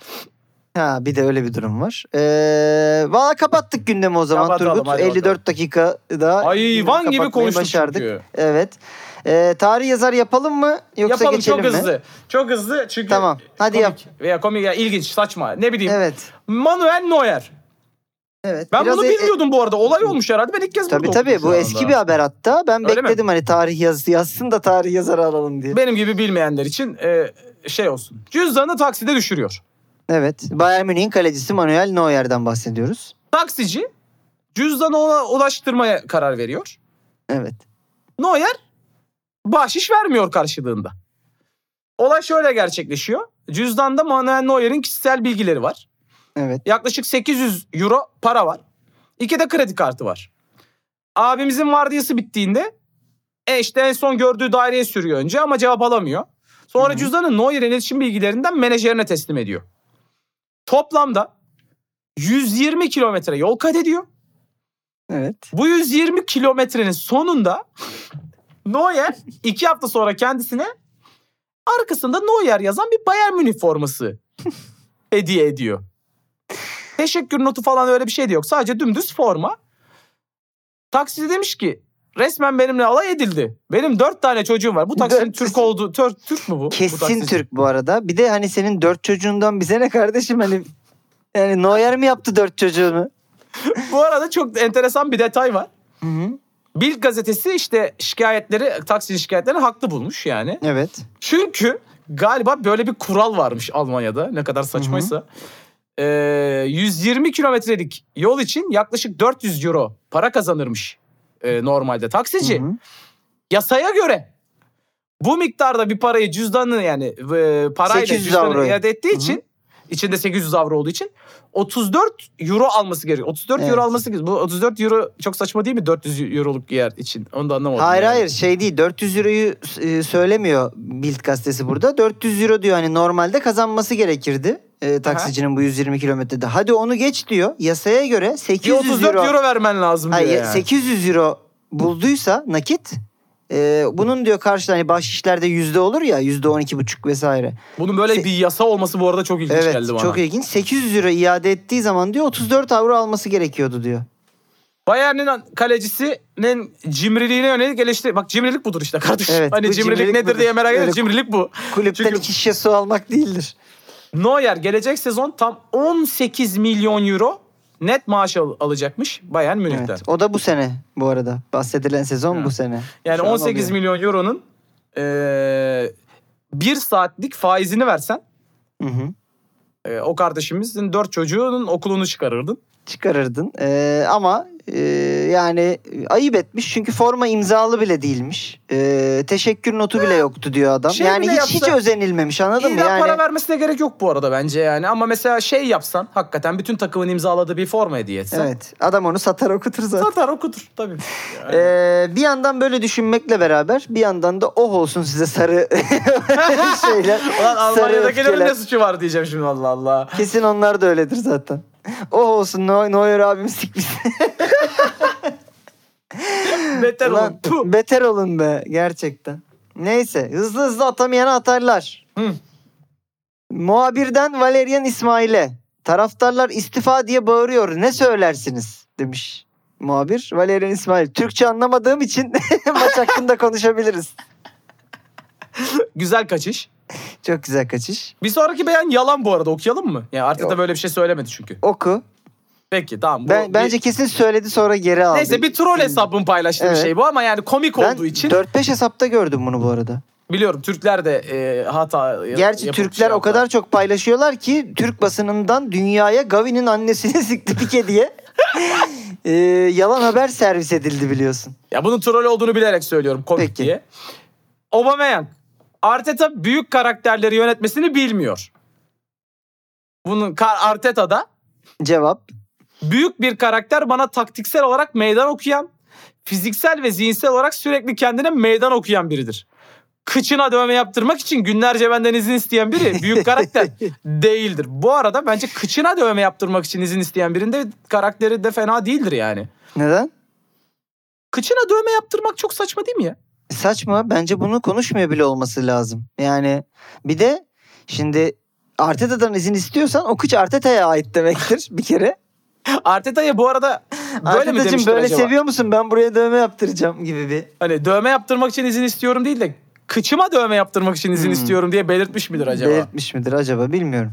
Ha bir de öyle bir durum var. Ee, Valla kapattık gündemi o zaman Kapatalım, Turgut. hadi 54 bakalım. dakika daha Hayvan gibi konuştuk başardık. çünkü. Evet. Ee, tarih yazar yapalım mı yoksa Yapalım geçelim çok mi? hızlı. Çok hızlı çünkü Tamam, hadi komik yap. Veya komik ya ilginç saçma ne bileyim. Evet. Manuel Neuer. Evet. Ben bunu e- bilmiyordum bu arada. Olay olmuş herhalde. Ben ilk kez Tabii tabii okudum bu eski anda. bir haber hatta. Ben Öyle mi? bekledim hani tarih yazısı yazsın da tarih yazarı alalım diye. Benim gibi bilmeyenler için e, şey olsun. Cüzdanı takside düşürüyor. Evet. Bayern Münih'in kalecisi Manuel Neuer'den bahsediyoruz. Taksici cüzdanı ona ulaştırmaya karar veriyor. Evet. Neuer bahşiş vermiyor karşılığında. Olay şöyle gerçekleşiyor. Cüzdanda Manuel Neuer'in kişisel bilgileri var. Evet. Yaklaşık 800 euro para var. İki de kredi kartı var. Abimizin vardiyası bittiğinde e işte en son gördüğü daireye sürüyor önce ama cevap alamıyor. Sonra Hı hı. cüzdanı Neuer'in iletişim bilgilerinden menajerine teslim ediyor. Toplamda 120 kilometre yol kat ediyor. Evet. Bu 120 kilometrenin sonunda Neuer iki hafta sonra kendisine arkasında Neuer yazan bir Bayern Münih forması hediye ediyor. Teşekkür notu falan öyle bir şey de yok. Sadece dümdüz forma. Taksici demiş ki resmen benimle alay edildi. Benim dört tane çocuğum var. Bu taksinin Türk olduğu... Tür, Türk mü bu? bu Kesin taksici? Türk bu arada. Bir de hani senin dört çocuğundan bize ne kardeşim hani yani Neuer mi yaptı dört çocuğunu? Bu arada çok enteresan bir detay var. Hı hı. Bild gazetesi işte şikayetleri, taksici şikayetlerini haklı bulmuş yani. Evet. Çünkü galiba böyle bir kural varmış Almanya'da. Ne kadar saçmaysa. Ee, 120 kilometrelik yol için yaklaşık 400 euro para kazanırmış e, normalde taksici. Hı hı. Yasaya göre Bu miktarda bir parayı cüzdanı yani e, parayla 800 cüzdanı iade ettiği için içinde 800 avro olduğu için 34 euro alması gerekiyor. 34 Evet. euro alması gerekiyor. Bu 34 euro çok saçma değil mi 400 euroluk yer için? Onu da anlamadım. Hayır yani. hayır şey değil 400 euroyu e, söylemiyor Bild gazetesi burada. 400 euro diyor hani normalde kazanması gerekirdi e, taksicinin bu 120 kilometrede. Hadi onu geç diyor. Yasaya göre Bir 800 34 euro, euro, vermen lazım diyor Hayır, yani. 800 euro bulduysa nakit e, bunun diyor karşılığında hani bahşişlerde yüzde olur ya yüzde 12 buçuk vesaire. Bunun böyle Se- bir yasa olması bu arada çok ilginç evet geldi bana. çok ilginç. 800 euro iade ettiği zaman diyor 34 avro alması gerekiyordu diyor. Bayern'in kalecisinin cimriliğine yönelik eleştiri. Bak cimrilik budur işte kardeşim. Evet, hani bu cimrilik, cimrilik nedir budur. diye merak ediyorum. Cimrilik bu. Kulüpten Çünkü- iki şişe su almak değildir. Neuer gelecek sezon tam 18 milyon euro net maaş al- alacakmış Bayern Münih'ten. Evet, o da bu sene bu arada. Bahsedilen sezon Ha. bu sene. Yani Şu an 18 oluyor. milyon euronun eee bir saatlik faizini versen Hı hı. eee, o kardeşimizin dört çocuğunun okulunu çıkarırdın. Çıkarırdın. Ee, ama e, yani ayıp etmiş çünkü forma imzalı bile değilmiş. Ee, teşekkür notu bile yoktu diyor adam. Şey yani bile hiç yapsa- hiç özenilmemiş anladın mı? İlla Yani para vermesine gerek yok bu arada bence yani. Ama mesela şey yapsan hakikaten bütün takımın imzaladığı bir forma hediye etsen. evet adam onu satar okutur zaten. Satar okutur tabii. Yani. Ee, bir yandan böyle düşünmekle beraber bir yandan da oh olsun size sarı şeyler. Ulan sarı Almanya'dakilerin öfkeler. ne suçu var diyeceğim şimdi Allah Allah. Kesin onlar da öyledir zaten. Oh olsun Neu- Neuer abim sikmiş. Beter Ulan, olun. Beter olun be gerçekten. Neyse hızlı hızlı atamayana atarlar. Hı. Muhabirden Valerian İsmail'e taraftarlar istifa diye bağırıyor ne söylersiniz demiş muhabir Valerian İsmail. Türkçe anlamadığım için maç hakkında konuşabiliriz. Güzel kaçış. Çok güzel kaçış. Bir sonraki beyan yalan bu arada okuyalım mı? Yani Arteta Yok. böyle bir şey söylemedi çünkü. Oku. Peki tamam. Bu Ben, bir- bence kesin söyledi sonra geri aldı. Neyse bir troll hesabın paylaştığı Evet. bir şey bu ama yani komik Ben olduğu için 4-5 hesapta gördüm bunu bu arada. biliyorum Türkler de e, hata ya- Gerçi yapıp Türkler şey o kadar çok paylaşıyorlar ki Türk basınından dünyaya Gavi'nin annesini sikti pike diye e, yalan haber servis edildi biliyorsun. Ya bunun troll olduğunu bilerek söylüyorum komik Peki. diye. Aubameyang. Arteta büyük karakterleri yönetmesini bilmiyor. Bunun Arteta'da Cevap büyük bir karakter bana taktiksel olarak meydan okuyan, fiziksel ve zihinsel olarak sürekli kendine meydan okuyan biridir. Kıçına dövme yaptırmak için günlerce benden izin isteyen biri büyük karakter değildir. Bu arada bence kıçına dövme yaptırmak için izin isteyen birinde karakteri de fena değildir yani. neden? Kıçına dövme yaptırmak çok saçma değil mi ya? Saçma bence bunu konuşmuyor bile olması lazım. Yani bir de şimdi Arteta'dan izin istiyorsan o kıç Arteta'ya ait demektir bir kere. Arteta'ya bu arada böyle mi Arteta'cığım demişler böyle acaba? seviyor musun ben buraya dövme yaptıracağım gibi bir. Hani dövme yaptırmak için izin istiyorum değil de kıçıma dövme yaptırmak için izin Hmm. istiyorum diye belirtmiş midir acaba? Belirtmiş midir acaba bilmiyorum.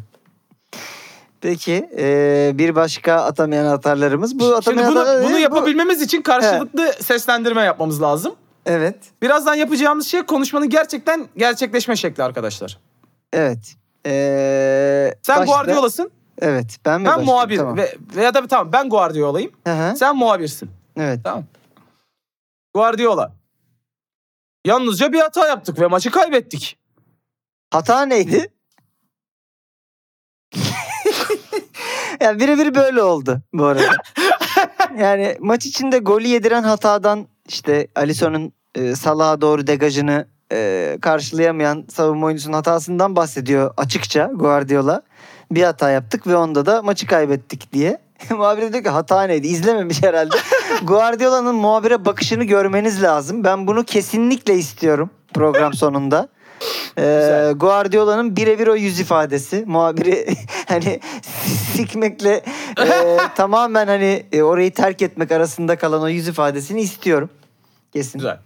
Peki e, bir başka atamayan atarlarımız. Bu Şimdi atamayan bunu, atarlar- bunu bu- yapabilmemiz için karşılıklı seslendirme yapmamız lazım. Evet. Birazdan yapacağımız şey konuşmanın gerçekten gerçekleşme şekli arkadaşlar. Evet. Ee, Sen başta- Guardiola'sın, Evet. Ben mi ben başlayayım? muhabir Tamam. ve veya da tamam ben Guardiola'yım, sen muhabirsin. Evet. Tamam. Guardiola. Yalnızca bir hata yaptık ve maçı kaybettik. Hata neydi? ya birebir böyle oldu bu arada. yani maç içinde golü yediren hatadan işte Alisson'un e, Salah'a doğru degajını e, karşılayamayan savunma oyuncusunun hatasından bahsediyor açıkça Guardiola. Bir hata yaptık ve onda da maçı kaybettik diye. Muhabir diyor ki hata neydi? İzlememiş herhalde. Guardiola'nın muhabire bakışını görmeniz lazım. Ben bunu kesinlikle istiyorum program sonunda. Ee. Guardiola'nın birebir o yüz ifadesi. Muhabiri hani sikmekle e, tamamen hani e, orayı terk etmek arasında kalan o yüz ifadesini istiyorum. Kesin. Güzel.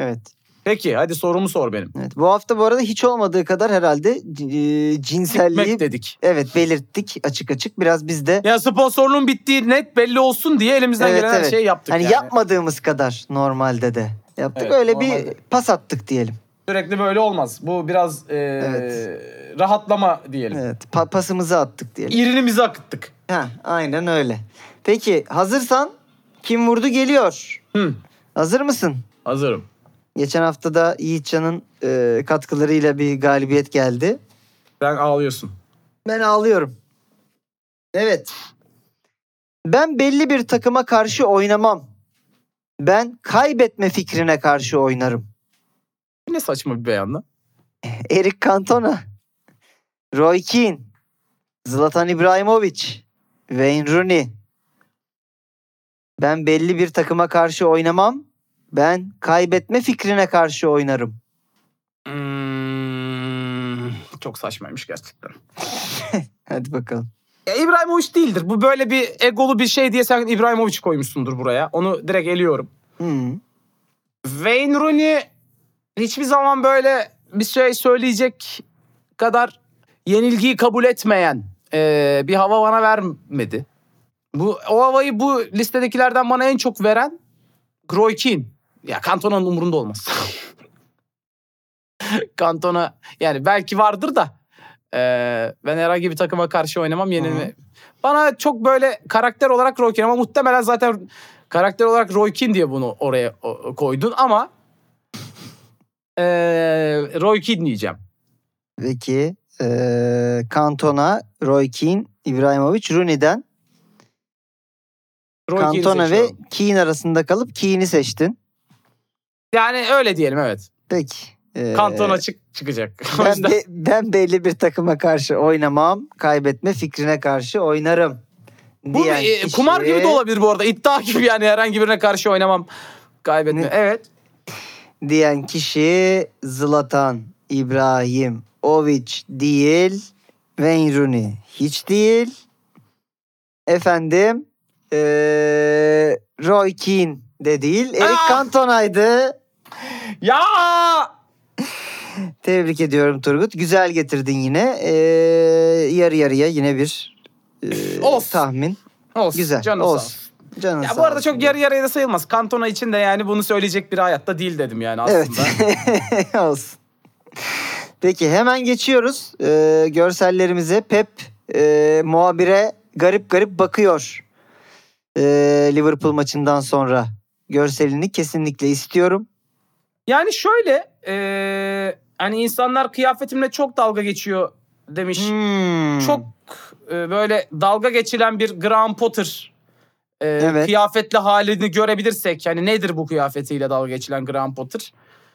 Evet. Peki hadi sorumu sor benim. evet. Bu hafta bu arada hiç olmadığı kadar herhalde e, cinselliği Sikmek dedik. evet belirttik açık açık. Biraz biz de Ya sponsorluğun bittiği net belli olsun diye elimizden Evet, gelen her evet. şeyi yaptık hani yani. yapmadığımız kadar normalde de yaptık. Evet, Öyle normalde. bir pas attık diyelim. Sürekli böyle olmaz. Bu biraz e, Evet. rahatlama diyelim. Evet. pa- pasımızı attık diyelim. İrinimizi akıttık. Ha, aynen öyle. Peki hazırsan kim vurdu geliyor. Hı. Hazır mısın? Hazırım. Geçen hafta da Yiğitcan'ın e, katkılarıyla bir galibiyet geldi. Sen ağlıyorsun. Ben ağlıyorum. Evet. Ben belli bir takıma karşı oynamam. Ben kaybetme fikrine karşı oynarım. Ne saçma bir beyanla. Eric Cantona, Roy Keane, Zlatan İbrahimovic, Wayne Rooney. Ben belli bir takıma karşı oynamam. Ben kaybetme fikrine karşı oynarım. Hmm, çok saçmaymış gerçekten. Hadi bakalım. Ya İbrahimovic değildir. Bu böyle bir egolu bir şey diye sen İbrahimovic koymuşsundur buraya. Onu direkt eliyorum. Hmm. Wayne Rooney hiçbir zaman böyle bir şey söyleyecek kadar yenilgiyi kabul etmeyen eee, bir hava bana vermedi. Bu o havayı bu listedekilerden bana en çok veren Roy Keane. Ya Cantona'nın umurunda olmaz. Cantona yani belki vardır da eee, ben herhangi bir takıma karşı oynamam yenilme. Bana çok böyle karakter olarak Roy Keane ama muhtemelen zaten karakter olarak Roy Keane diye bunu oraya o- koydun ama eee Roy Keane diyeceğim. Peki. eee Cantona, Roy Keane, İbrahimovic, Rooney'den Roy Keane'i Cantona ve. Keane arasında kalıp Keane'i seçtin. Yani öyle diyelim evet. Peki. Eee, Cantona çık çıkacak. ben, yüzden be- ben belli bir takıma karşı oynamam. Kaybetme fikrine karşı oynarım. bu diyen e, kişi- kumar gibi de olabilir bu arada. İddia gibi yani herhangi birine karşı oynamam. Kaybetme. Ne? Evet. Diyen kişi Zlatan İbrahimovic değil. Wayne Rooney hiç değil. Efendim eee, Roy Keane de değil. Eric Aa! Cantona'ydı. Ya! Tebrik ediyorum Turgut. Güzel getirdin yine. Eee, yarı yarıya yine bir eee, Olsun. tahmin. Olsun. Güzel. Canı sağ olsun. olsun. Canın Ya sağ bu arada çok yarı yarıya da sayılmaz. Cantona için de yani bunu söyleyecek bir hayatta değil dedim yani aslında. Evet. Olsun. Peki hemen geçiyoruz ee, görsellerimize. Pep e, muhabire garip garip bakıyor. Ee, Liverpool maçından sonra görselini kesinlikle istiyorum. Yani şöyle eee, hani insanlar kıyafetimle çok dalga geçiyor demiş. Hmm. Çok e, böyle dalga geçilen bir Graham Potter e, Evet. kıyafetli halini görebilirsek yani nedir bu kıyafetiyle dalga geçilen Graham Potter?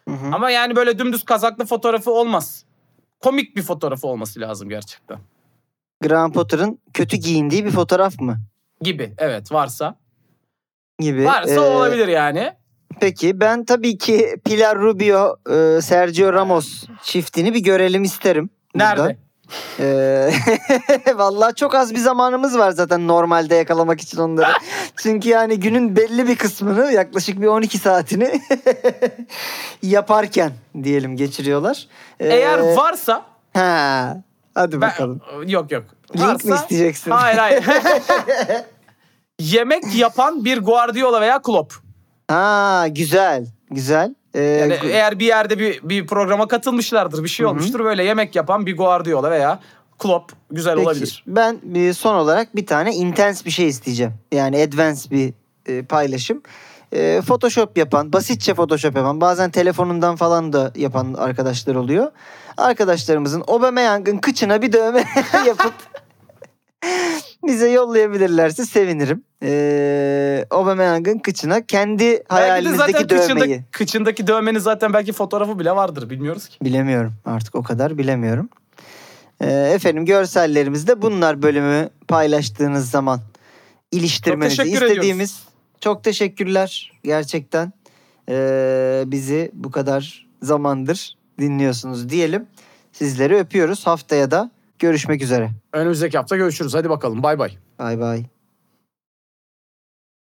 Hı hı. Ama yani böyle dümdüz kazaklı fotoğrafı olmaz. Komik bir fotoğrafı olması lazım gerçekten. Graham Potter'ın kötü giyindiği bir fotoğraf mı? Gibi evet varsa. Gibi. Varsa Ee, olabilir yani. Peki ben tabii ki Pilar Rubio, e, Sergio Ramos çiftini bir görelim isterim. burada. Nerede? Ee, vallahi çok az bir zamanımız var zaten normalde yakalamak için onları. Çünkü yani günün belli bir kısmını yaklaşık bir 12 saatini yaparken diyelim geçiriyorlar. Ee, Eğer varsa ha, hadi ben, bakalım. yok yok. Link Varsa, mi isteyeceksin? Hayır hayır. Yemek yapan bir Guardiola veya Klopp. Ha güzel. Güzel. Ee, Yani eğer bir yerde bir, bir programa katılmışlardır, bir şey Hı olmuştur. Böyle yemek yapan bir Guardiola veya Klopp güzel Peki, olabilir. Ben bir son olarak bir tane intense bir şey isteyeceğim. Yani advanced bir e, paylaşım. E, Photoshop yapan, basitçe Photoshop yapan, bazen telefonundan falan da yapan arkadaşlar oluyor. Arkadaşlarımızın Aubameyang'ın kıçına bir dövme yapıp bize yollayabilirlerse sevinirim. E, Aubameyang'ın kıçına kendi Belki de hayalinizdeki zaten dövmeyi. kıçındaki, kıçındaki dövmenin zaten belki fotoğrafı bile vardır bilmiyoruz ki. Bilemiyorum artık o kadar bilemiyorum. Ee, efendim görsellerimizde bunlar bölümü paylaştığınız zaman iliştirmenizi Çok istediğimiz. Çok teşekkürler gerçekten. Ee, bizi bu kadar zamandır dinliyorsunuz diyelim. Sizleri öpüyoruz. Haftaya da görüşmek üzere. Önümüzdeki hafta görüşürüz. Hadi bakalım bay bay. Bay bay.